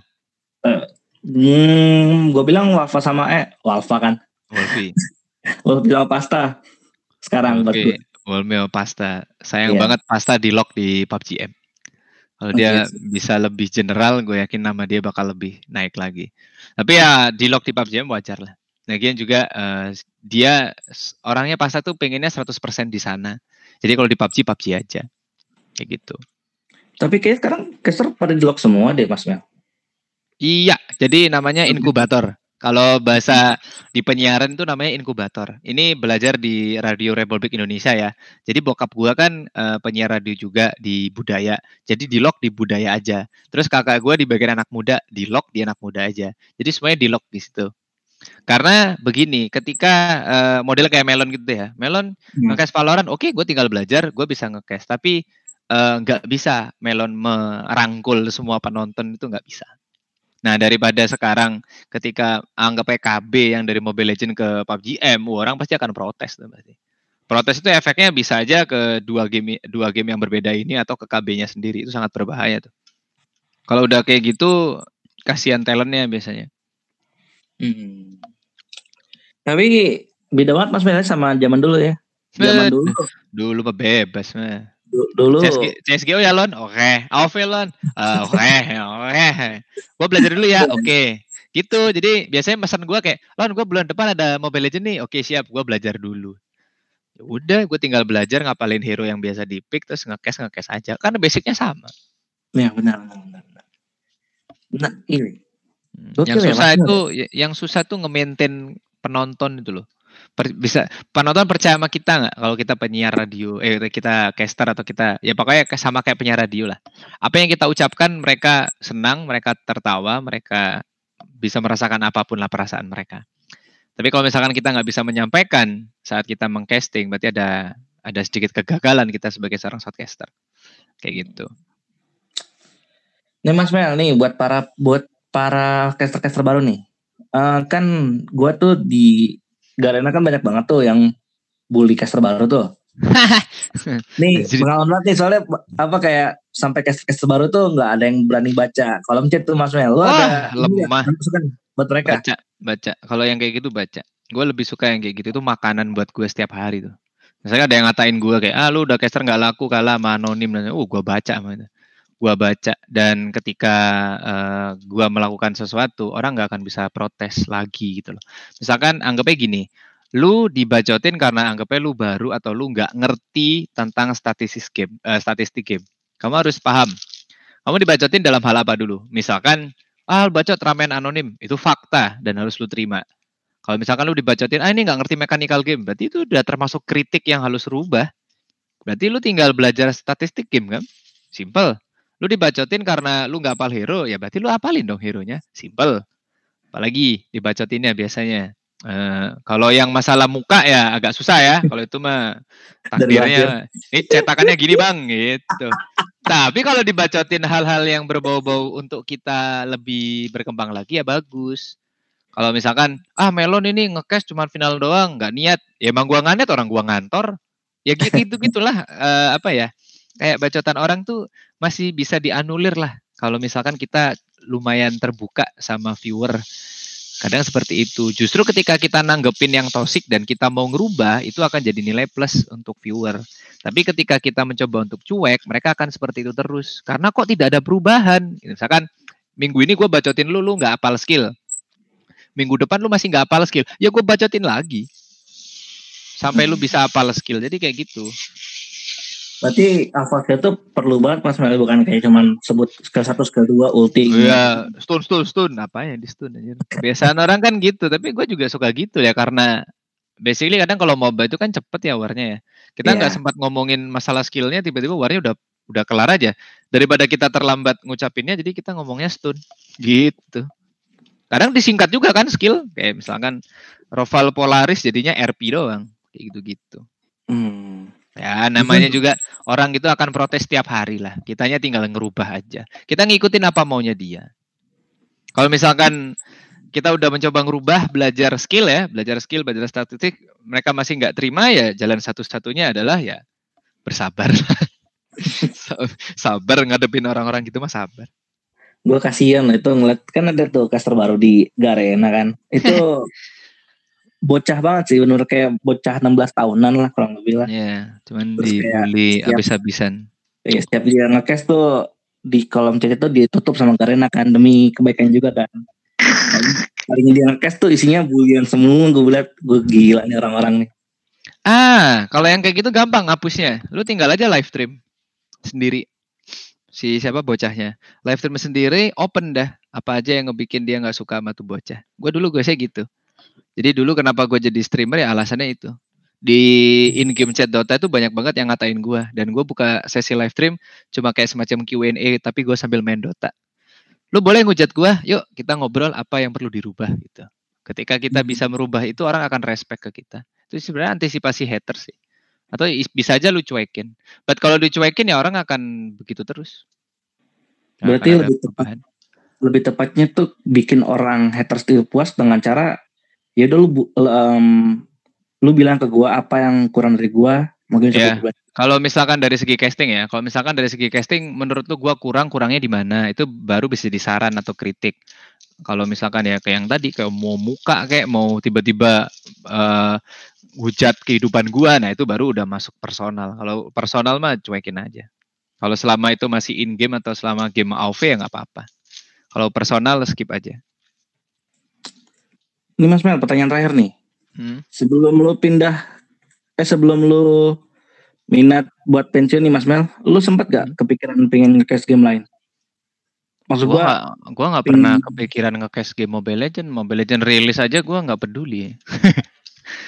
Uh, hmm, gue bilang Walfa sama eh Walfa kan. Wolfi. Wolfi sama Pasta. Sekarang Oke, okay. Wolfi sama Pasta. Sayang yeah. banget Pasta di lock di PUBG M. Kalau dia bisa lebih general, gue yakin nama dia bakal lebih naik lagi. Tapi ya di lock di PUBG wajar lah. Lagian juga uh, dia orangnya pasta tuh pengennya 100% di sana. Jadi kalau di PUBG PUBG aja. Kayak gitu. Tapi kayak sekarang caster pada di lock semua deh Mas Mel. Iya, jadi namanya inkubator. Kalau bahasa di penyiaran itu namanya inkubator. Ini belajar di Radio Republik Indonesia ya. Jadi bokap gua kan uh, penyiar radio juga di budaya. Jadi di lock di budaya aja. Terus kakak gua di bagian anak muda, di lock di anak muda aja. Jadi semuanya di lock di situ. Karena begini, ketika uh, model kayak Melon gitu ya. Melon hmm. nge Valorant, oke okay, gue tinggal belajar, gue bisa nge tapi uh, nggak bisa Melon merangkul semua penonton itu nggak bisa. Nah, daripada sekarang ketika anggap PKB yang dari Mobile Legend ke PUBG M, orang pasti akan protes tuh pasti. Protes itu efeknya bisa aja ke dua game dua game yang berbeda ini atau ke KB-nya sendiri itu sangat berbahaya tuh. Kalau udah kayak gitu kasihan talentnya biasanya. Hmm. Tapi beda banget Mas Mel sama zaman dulu ya. Zaman dulu. Dulu bebas mah dulu. CSG, CSGO ya Lon? Oke. Okay. Oke Lon? Uh, oke oke. Gue belajar dulu ya oke. Okay. gitu. Jadi biasanya pesan gue kayak Lon gue bulan depan ada Mobile Legend nih. Oke okay, siap. Gue belajar dulu. Ya udah gue tinggal belajar ngapalin hero yang biasa di pick terus ngekes ngekes aja. Karena basicnya sama. Ya benar benar benar nah ini hmm. yang ya, susah ya, itu yang susah tuh nge-maintain penonton itu loh. Per, bisa penonton percaya sama kita nggak kalau kita penyiar radio eh kita caster atau kita ya pokoknya sama kayak penyiar radio lah. Apa yang kita ucapkan mereka senang mereka tertawa mereka bisa merasakan apa pun lah perasaan mereka. Tapi kalau misalkan kita nggak bisa menyampaikan saat kita mengcasting berarti ada ada sedikit kegagalan kita sebagai seorang shotcaster kayak gitu. Nih Mas Mel nih buat para buat para caster-caster baru nih. Uh, kan gua tuh di Garena kan banyak banget tuh yang bully caster baru tuh. nih pengalaman banget nih soalnya apa kayak sampai caster caster baru tuh nggak ada yang berani baca kolom chat tuh Mel. Lu ada lemah. buat mereka. Baca, baca. Kalau yang kayak gitu baca. Gue lebih suka yang kayak gitu itu makanan buat gue setiap hari tuh. Misalnya ada yang ngatain gue kayak, ah lu udah caster nggak laku kalah sama anonim dan, uh gue baca sama itu gua baca dan ketika uh, gua melakukan sesuatu orang nggak akan bisa protes lagi gitu loh. Misalkan anggapnya gini, lu dibacotin karena anggapnya lu baru atau lu nggak ngerti tentang statistik game, uh, statistik game. Kamu harus paham. Kamu dibacotin dalam hal apa dulu? Misalkan, ah bacot ramen anonim itu fakta dan harus lu terima. Kalau misalkan lu dibacotin, ah ini nggak ngerti mechanical game, berarti itu udah termasuk kritik yang harus rubah. Berarti lu tinggal belajar statistik game kan? Simple. Lu dibacotin karena lu nggak apal hero, ya berarti lu apalin dong hero-nya. Simple. Apalagi dibacotinnya biasanya. Uh, kalau yang masalah muka ya agak susah ya. Kalau itu mah takdirnya. Ini cetakannya gini bang, gitu. Tapi kalau dibacotin hal-hal yang berbau-bau untuk kita lebih berkembang lagi ya bagus. Kalau misalkan ah Melon ini ngecash cuma final doang, nggak niat. Ya emang gua nganet orang gua ngantor. Ya gitu gitulah uh, apa ya? Kayak bacotan orang tuh masih bisa dianulir lah kalau misalkan kita lumayan terbuka sama viewer. Kadang seperti itu. Justru ketika kita nanggepin yang toxic dan kita mau ngerubah, itu akan jadi nilai plus untuk viewer. Tapi ketika kita mencoba untuk cuek, mereka akan seperti itu terus. Karena kok tidak ada perubahan. Misalkan, minggu ini gue bacotin lu, lu nggak apal skill. Minggu depan lu masih nggak apal skill. Ya gue bacotin lagi. Sampai lu bisa apal skill. Jadi kayak gitu. Berarti alpha skill itu perlu banget Mas Mel bukan kayak cuman sebut skill satu skill dua ulti. Iya, stun stun stun apa ya di stun aja. Biasaan orang kan gitu, tapi gue juga suka gitu ya karena basically kadang kalau MOBA itu kan cepet ya warnya ya. Kita nggak yeah. sempat ngomongin masalah skillnya tiba-tiba warnya udah udah kelar aja. Daripada kita terlambat ngucapinnya jadi kita ngomongnya stun gitu. Kadang disingkat juga kan skill kayak misalkan Roval Polaris jadinya RP doang kayak gitu-gitu. Hmm. Ya, namanya juga orang itu akan protes setiap hari lah. Kitanya tinggal ngerubah aja. Kita ngikutin apa maunya dia. Kalau misalkan kita udah mencoba ngerubah, belajar skill ya, belajar skill, belajar statistik, mereka masih nggak terima ya, jalan satu-satunya adalah ya bersabar. sabar ngadepin orang-orang gitu mah sabar. Gue kasihan itu ngeliat kan ada tuh caster baru di Garena kan. Itu bocah banget sih bener kayak bocah 16 tahunan lah kurang lebih lah. Iya, cuman dibully abis-abisan. Iya, setiap dia ngecast tuh di kolom chat itu ditutup sama Garena kan demi kebaikan juga kan. Paling dia ngecast tuh isinya bulian semua gue liat gue gila nih orang-orang nih. Ah, kalau yang kayak gitu gampang ngapusnya. Lu tinggal aja live stream sendiri. Si siapa bocahnya. Live stream sendiri open dah. Apa aja yang ngebikin dia nggak suka sama tuh bocah. Gue dulu gue sih gitu. Jadi dulu kenapa gue jadi streamer ya alasannya itu. Di in game chat Dota itu banyak banget yang ngatain gue dan gue buka sesi live stream cuma kayak semacam Q&A tapi gue sambil main Dota. Lu boleh ngujat gue, yuk kita ngobrol apa yang perlu dirubah gitu. Ketika kita hmm. bisa merubah itu orang akan respect ke kita. Itu sebenarnya antisipasi hater sih. Atau bisa aja lu cuekin. But kalau dicuekin ya orang akan begitu terus. Berarti lebih tepat, lebih tepatnya tuh bikin orang haters itu puas dengan cara ya udah lu um, lu bilang ke gua apa yang kurang dari gua mungkin yeah. kalau misalkan dari segi casting ya kalau misalkan dari segi casting menurut lu gua kurang kurangnya di mana? Itu baru bisa disaran atau kritik. Kalau misalkan ya kayak yang tadi kayak mau muka kayak mau tiba-tiba uh, hujat kehidupan gua nah itu baru udah masuk personal. Kalau personal mah cuekin aja. Kalau selama itu masih in game atau selama game AoV ya nggak apa-apa. Kalau personal skip aja ini Mas Mel, pertanyaan terakhir nih. Hmm? Sebelum lu pindah, eh sebelum lu minat buat pensiun nih Mas Mel, lu sempat gak hmm. kepikiran pengen nge game lain? Maksud gua, gua, gua gak pernah kepikiran nge game Mobile Legend. Mobile Legend rilis aja gua gak peduli.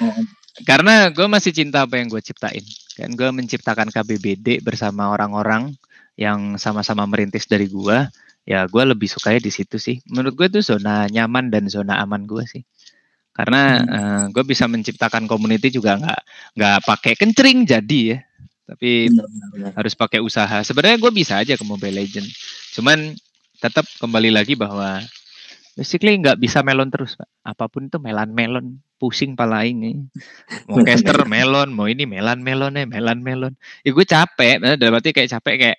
oh. Karena gue masih cinta apa yang gue ciptain. Kan gue menciptakan KBBD bersama orang-orang yang sama-sama merintis dari gue. Ya gue lebih sukanya di situ sih. Menurut gue itu zona nyaman dan zona aman gue sih karena hmm. uh, eh, gue bisa menciptakan community juga nggak nggak pakai kencering jadi ya. Tapi benar, benar. harus pakai usaha. Sebenarnya gue bisa aja ke Mobile Legend. Cuman tetap kembali lagi bahwa basically nggak bisa melon terus pak. Apa pun itu melan melon pusing pala ini mau caster melon mau ini melan melon ya melan melon. Ya gue capek nah, dalam arti kayak capek kayak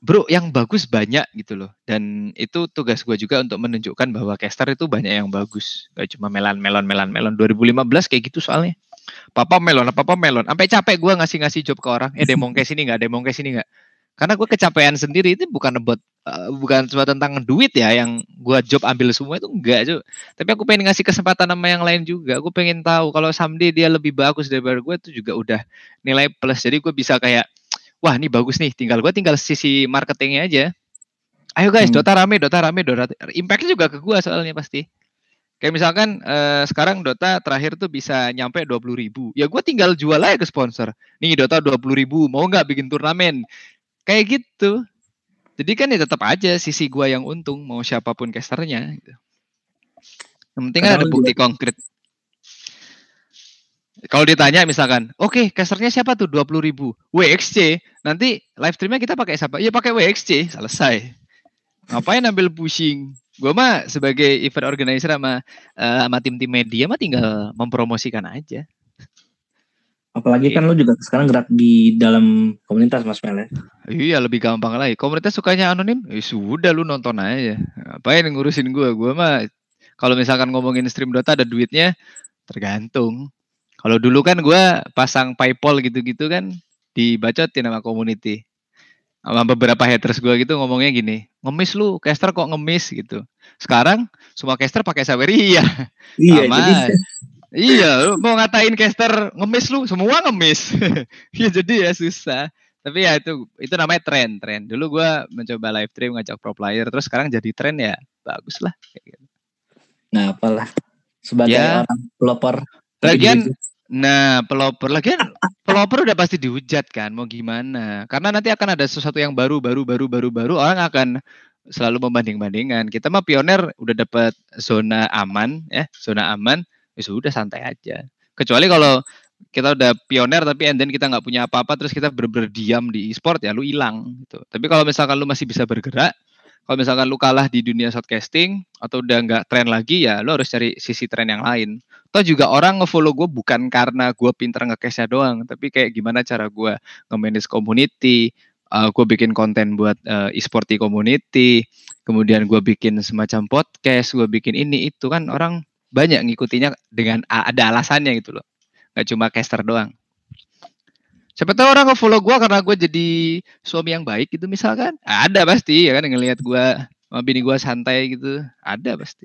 bro yang bagus banyak gitu loh. Dan itu tugas gue juga untuk menunjukkan bahwa caster itu banyak yang bagus. Gak cuma melon melon melon melon. 2015 kayak gitu soalnya. Papa melon apa papa melon. Sampai capek gue ngasih ngasih job ke orang. Eh demo ke sini nggak demo ke sini nggak. Karena gue kecapean sendiri itu bukan buat uh, bukan cuma tentang duit ya yang gue job ambil semua itu enggak cuy tapi aku pengen ngasih kesempatan sama yang lain juga. Aku pengen tahu kalau someday dia lebih bagus daripada gue itu juga udah nilai plus. Jadi gue bisa kayak wah ini bagus nih, tinggal gue tinggal sisi marketingnya aja. Ayo guys, hmm. Dota rame, Dota rame, Dota. Impactnya juga ke gue soalnya pasti. Kayak misalkan eh, sekarang Dota terakhir tuh bisa nyampe dua puluh ribu. Ya gue tinggal jual aja ke sponsor. Nih Dota dua puluh ribu, mau nggak bikin turnamen? Kayak gitu. Jadi kan ya tetap aja sisi gue yang untung, mau siapa pun casternya. Gitu. Yang penting kan ada bukti konkret. Kalau ditanya misalkan, oke okay, casternya siapa tuh 20 ribu? WXC. Nanti live streamnya kita pakai siapa? Iya pakai WXC. Selesai. Ngapain ambil pusing? Gue mah sebagai event organizer sama uh, sama tim-tim media mah tinggal mempromosikan aja. Apalagi kan lu juga sekarang gerak di dalam komunitas Mas Mel ya. Iya lebih gampang lagi. Komunitas sukanya anonim, eh, sudah lu nonton aja. Ngapain ngurusin gue? Gue mah kalau misalkan ngomongin stream Dota ada duitnya, tergantung. Kalau dulu kan gue pasang PayPal gitu-gitu kan dibacotin sama community. Sama beberapa haters gue gitu ngomongnya gini, ngemis lu, caster kok ngemis gitu. Sekarang semua caster pakai Saweria. Iya, jadi Iya, lu mau ngatain caster ngemis lu, semua ngemis. ya jadi ya susah. Tapi ya itu itu namanya tren, tren. Dulu gue mencoba live stream ngajak pro player, terus sekarang jadi tren ya bagus lah. Gitu. Nah apalah sebagai ya. orang pelopor Lagian Nah, pelopor lagi pelopor udah pasti dihujat kan, mau gimana? Karena nanti akan ada sesuatu yang baru, baru, baru, baru, baru. Orang akan selalu membanding-bandingkan. Kita mah pioner udah dapat zona aman, ya, zona aman, ya sudah santai aja. Kecuali kalau kita udah pioner tapi and then kita nggak punya apa-apa terus kita ber berdiam di e-sport ya lu hilang gitu. Tapi kalau misalkan lu masih bisa bergerak, Kalau misalkan lu kalah di dunia shortcasting atau udah nggak tren lagi ya lu harus cari sisi tren yang lain. Atau juga orang ngefollow gue bukan karena gue pinter nge doang, tapi kayak gimana cara gue nge-manage community, uh, gue bikin konten buat uh, e-sport community, kemudian gue bikin semacam podcast, gue bikin ini itu kan orang banyak ngikutinya dengan ada alasannya gitu loh, nggak cuma caster doang. Siapa tahu orang nge-follow gue karena gue jadi suami yang baik gitu misalkan. Ada pasti ya kan ngelihat gue sama bini gue santai gitu. Ada pasti.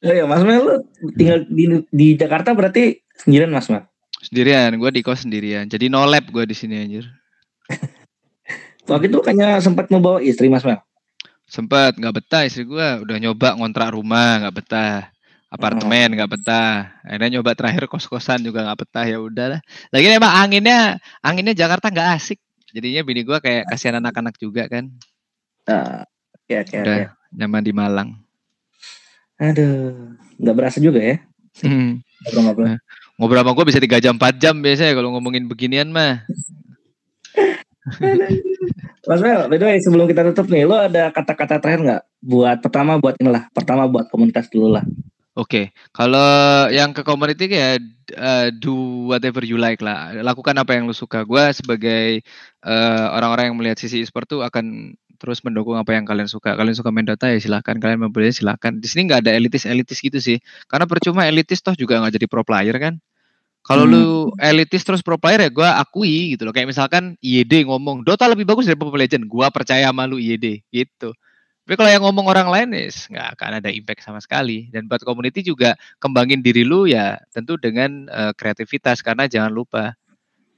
Oh ya Mas Mel lu tinggal di, di Jakarta berarti sendirian Mas Mel? Sendirian, gue di kos sendirian. Jadi no lab gue di sini anjir. Waktu itu kayaknya sempat membawa istri Mas Mel? Sempat, nggak betah istri gue. Udah nyoba ngontrak rumah, nggak betah apartemen nggak betah. Akhirnya nyoba terakhir kos kosan juga nggak betah ya udahlah. Lagi emang anginnya anginnya Jakarta nggak asik. Jadinya bini gue kayak kasihan anak-anak juga kan. Uh, oke oke udah okay. nyaman di Malang. Aduh nggak berasa juga ya. Hmm. ngobrol ngobrol sama gue bisa tiga jam empat jam biasanya kalau ngomongin beginian mah. Mas Mel, by the way, sebelum kita tutup nih, lo ada kata-kata terakhir nggak? Buat pertama buat inilah, pertama buat komunitas dulu lah. Oke, kalau yang ke community ya uh, do whatever you like lah. Lakukan apa yang lu suka. Gue sebagai uh, orang-orang yang melihat sisi e-sport tuh akan terus mendukung apa yang kalian suka. Kalian suka main Dota ya silahkan. Kalian membeli silahkan. Di sini nggak ada elitis-elitis gitu sih. Karena percuma elitis toh juga nggak jadi pro player kan. Kalau hmm. lu elitis terus pro player ya gue akui gitu loh. Kayak misalkan IED ngomong Dota lebih bagus dari Mobile Legend. Gue percaya sama lu IED gitu. Tapi kalau yang ngomong orang lain ya nggak akan ada impact sama sekali. Dan buat community juga kembangin diri lu ya tentu dengan uh, kreativitas karena jangan lupa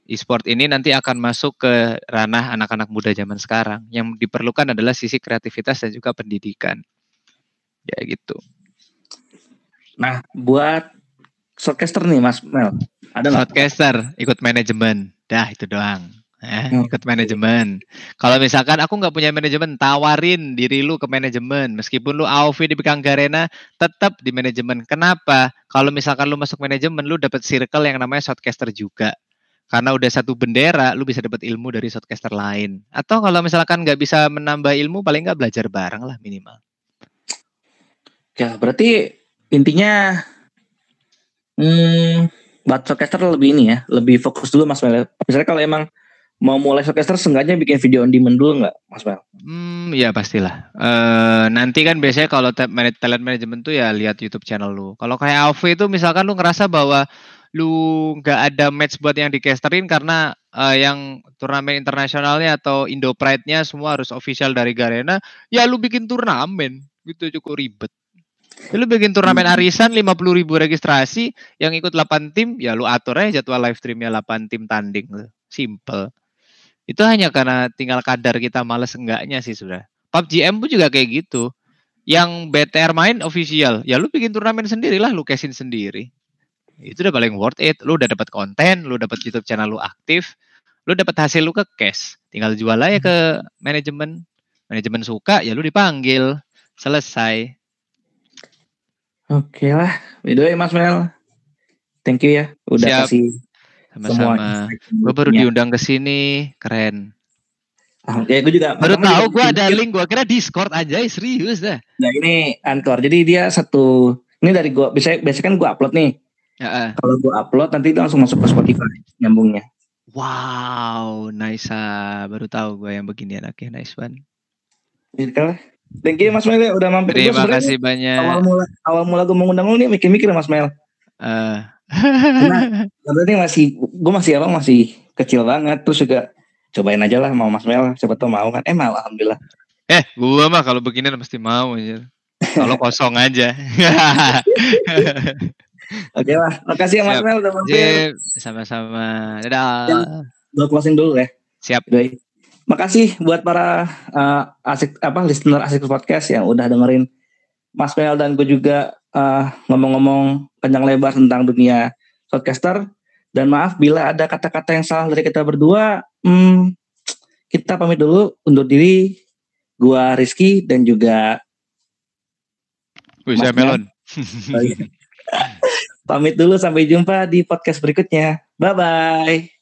e-sport ini nanti akan masuk ke ranah anak-anak muda zaman sekarang. Yang diperlukan adalah sisi kreativitas dan juga pendidikan. Ya gitu. Nah, buat shortcaster nih Mas Mel, ada nggak? Shortcaster ikut manajemen. Dah itu doang. Eh, hmm. ikut manajemen. Kalau misalkan aku nggak punya manajemen, tawarin diri lu ke manajemen. Meskipun lu AOV di Bikang Garena, tetap di manajemen. Kenapa? Kalau misalkan lu masuk manajemen, lu dapat circle yang namanya shotcaster juga. Karena udah satu bendera, lu bisa dapat ilmu dari shotcaster lain. Atau kalau misalkan nggak bisa menambah ilmu, paling nggak belajar bareng lah minimal. Ya, berarti intinya hmm, buat shotcaster lebih ini ya, lebih fokus dulu Mas. Misalnya kalau emang mau mulai orkestra seenggaknya bikin video on demand dulu nggak Mas Mel? Hmm, ya pastilah. Uh, nanti kan biasanya kalau talent management tuh ya lihat YouTube channel lu. Kalau kayak AOV itu misalkan lu ngerasa bahwa lu nggak ada match buat yang dikesterin karena uh, yang turnamen internasionalnya atau Indo Pride-nya semua harus official dari Garena, ya lu bikin turnamen gitu cukup ribet. Ya, lu bikin turnamen hmm. arisan 50 ribu registrasi, yang ikut 8 tim, ya lu atur aja jadwal live streamnya 8 tim tanding. Simple. Itu hanya karena tinggal kadar kita males enggaknya sih sudah. PUBG M pun juga kayak gitu. Yang BTR main official, ya lu bikin turnamen sendiri lah, lu cashin sendiri. Itu udah paling worth it. Lu udah dapat konten, lu dapat YouTube channel lu aktif, lu dapat hasil lu ke cash. Tinggal jual aja ke manajemen. Manajemen suka, ya lu dipanggil. Selesai. Oke lah. By the way, Mas Mel. Thank you ya. Udah Siap. kasih sama-sama. Gue baru diundang ke sini, keren. Ah, ya, gue juga baru tahu gue ada link, gue kira Discord aja, serius dah. Nah ini Anchor, jadi dia satu, ini dari gue, biasa biasa kan gue upload nih. Ya, uh. Kalau gue upload nanti itu langsung masuk ke Spotify nyambungnya. Wow, nice. Ah. Baru tahu gue yang beginian. Oke, okay, nice one. Thank you Mas Mel udah mampir. Terima kasih banyak. Awal mula awal mula gue mengundang lu nih mikir-mikir Mas Mel. Uh, karena ini masih gue masih apa masih kecil banget. Terus juga cobain aja lah mau Mas Mel siapa tau mau kan. Eh mau alhamdulillah. Eh gue mah kalau begini pasti mau aja kalau kosong aja. Oke lah makasih ya Mas Mel udah mampir. Sama-sama. Dadah. Ya, gue closing dulu ya. Siap. Baik. makasih buat para uh, asik apa listener asik podcast yang udah dengerin Mas Mel dan gue juga uh, ngomong-ngomong panjang lebar tentang dunia podcaster. Dan maaf bila ada kata-kata yang salah dari kita berdua. Hmm, kita pamit dulu undur diri. Gua Rizky dan juga Wih, saya Melon. pamit dulu sampai jumpa di podcast berikutnya. Bye bye.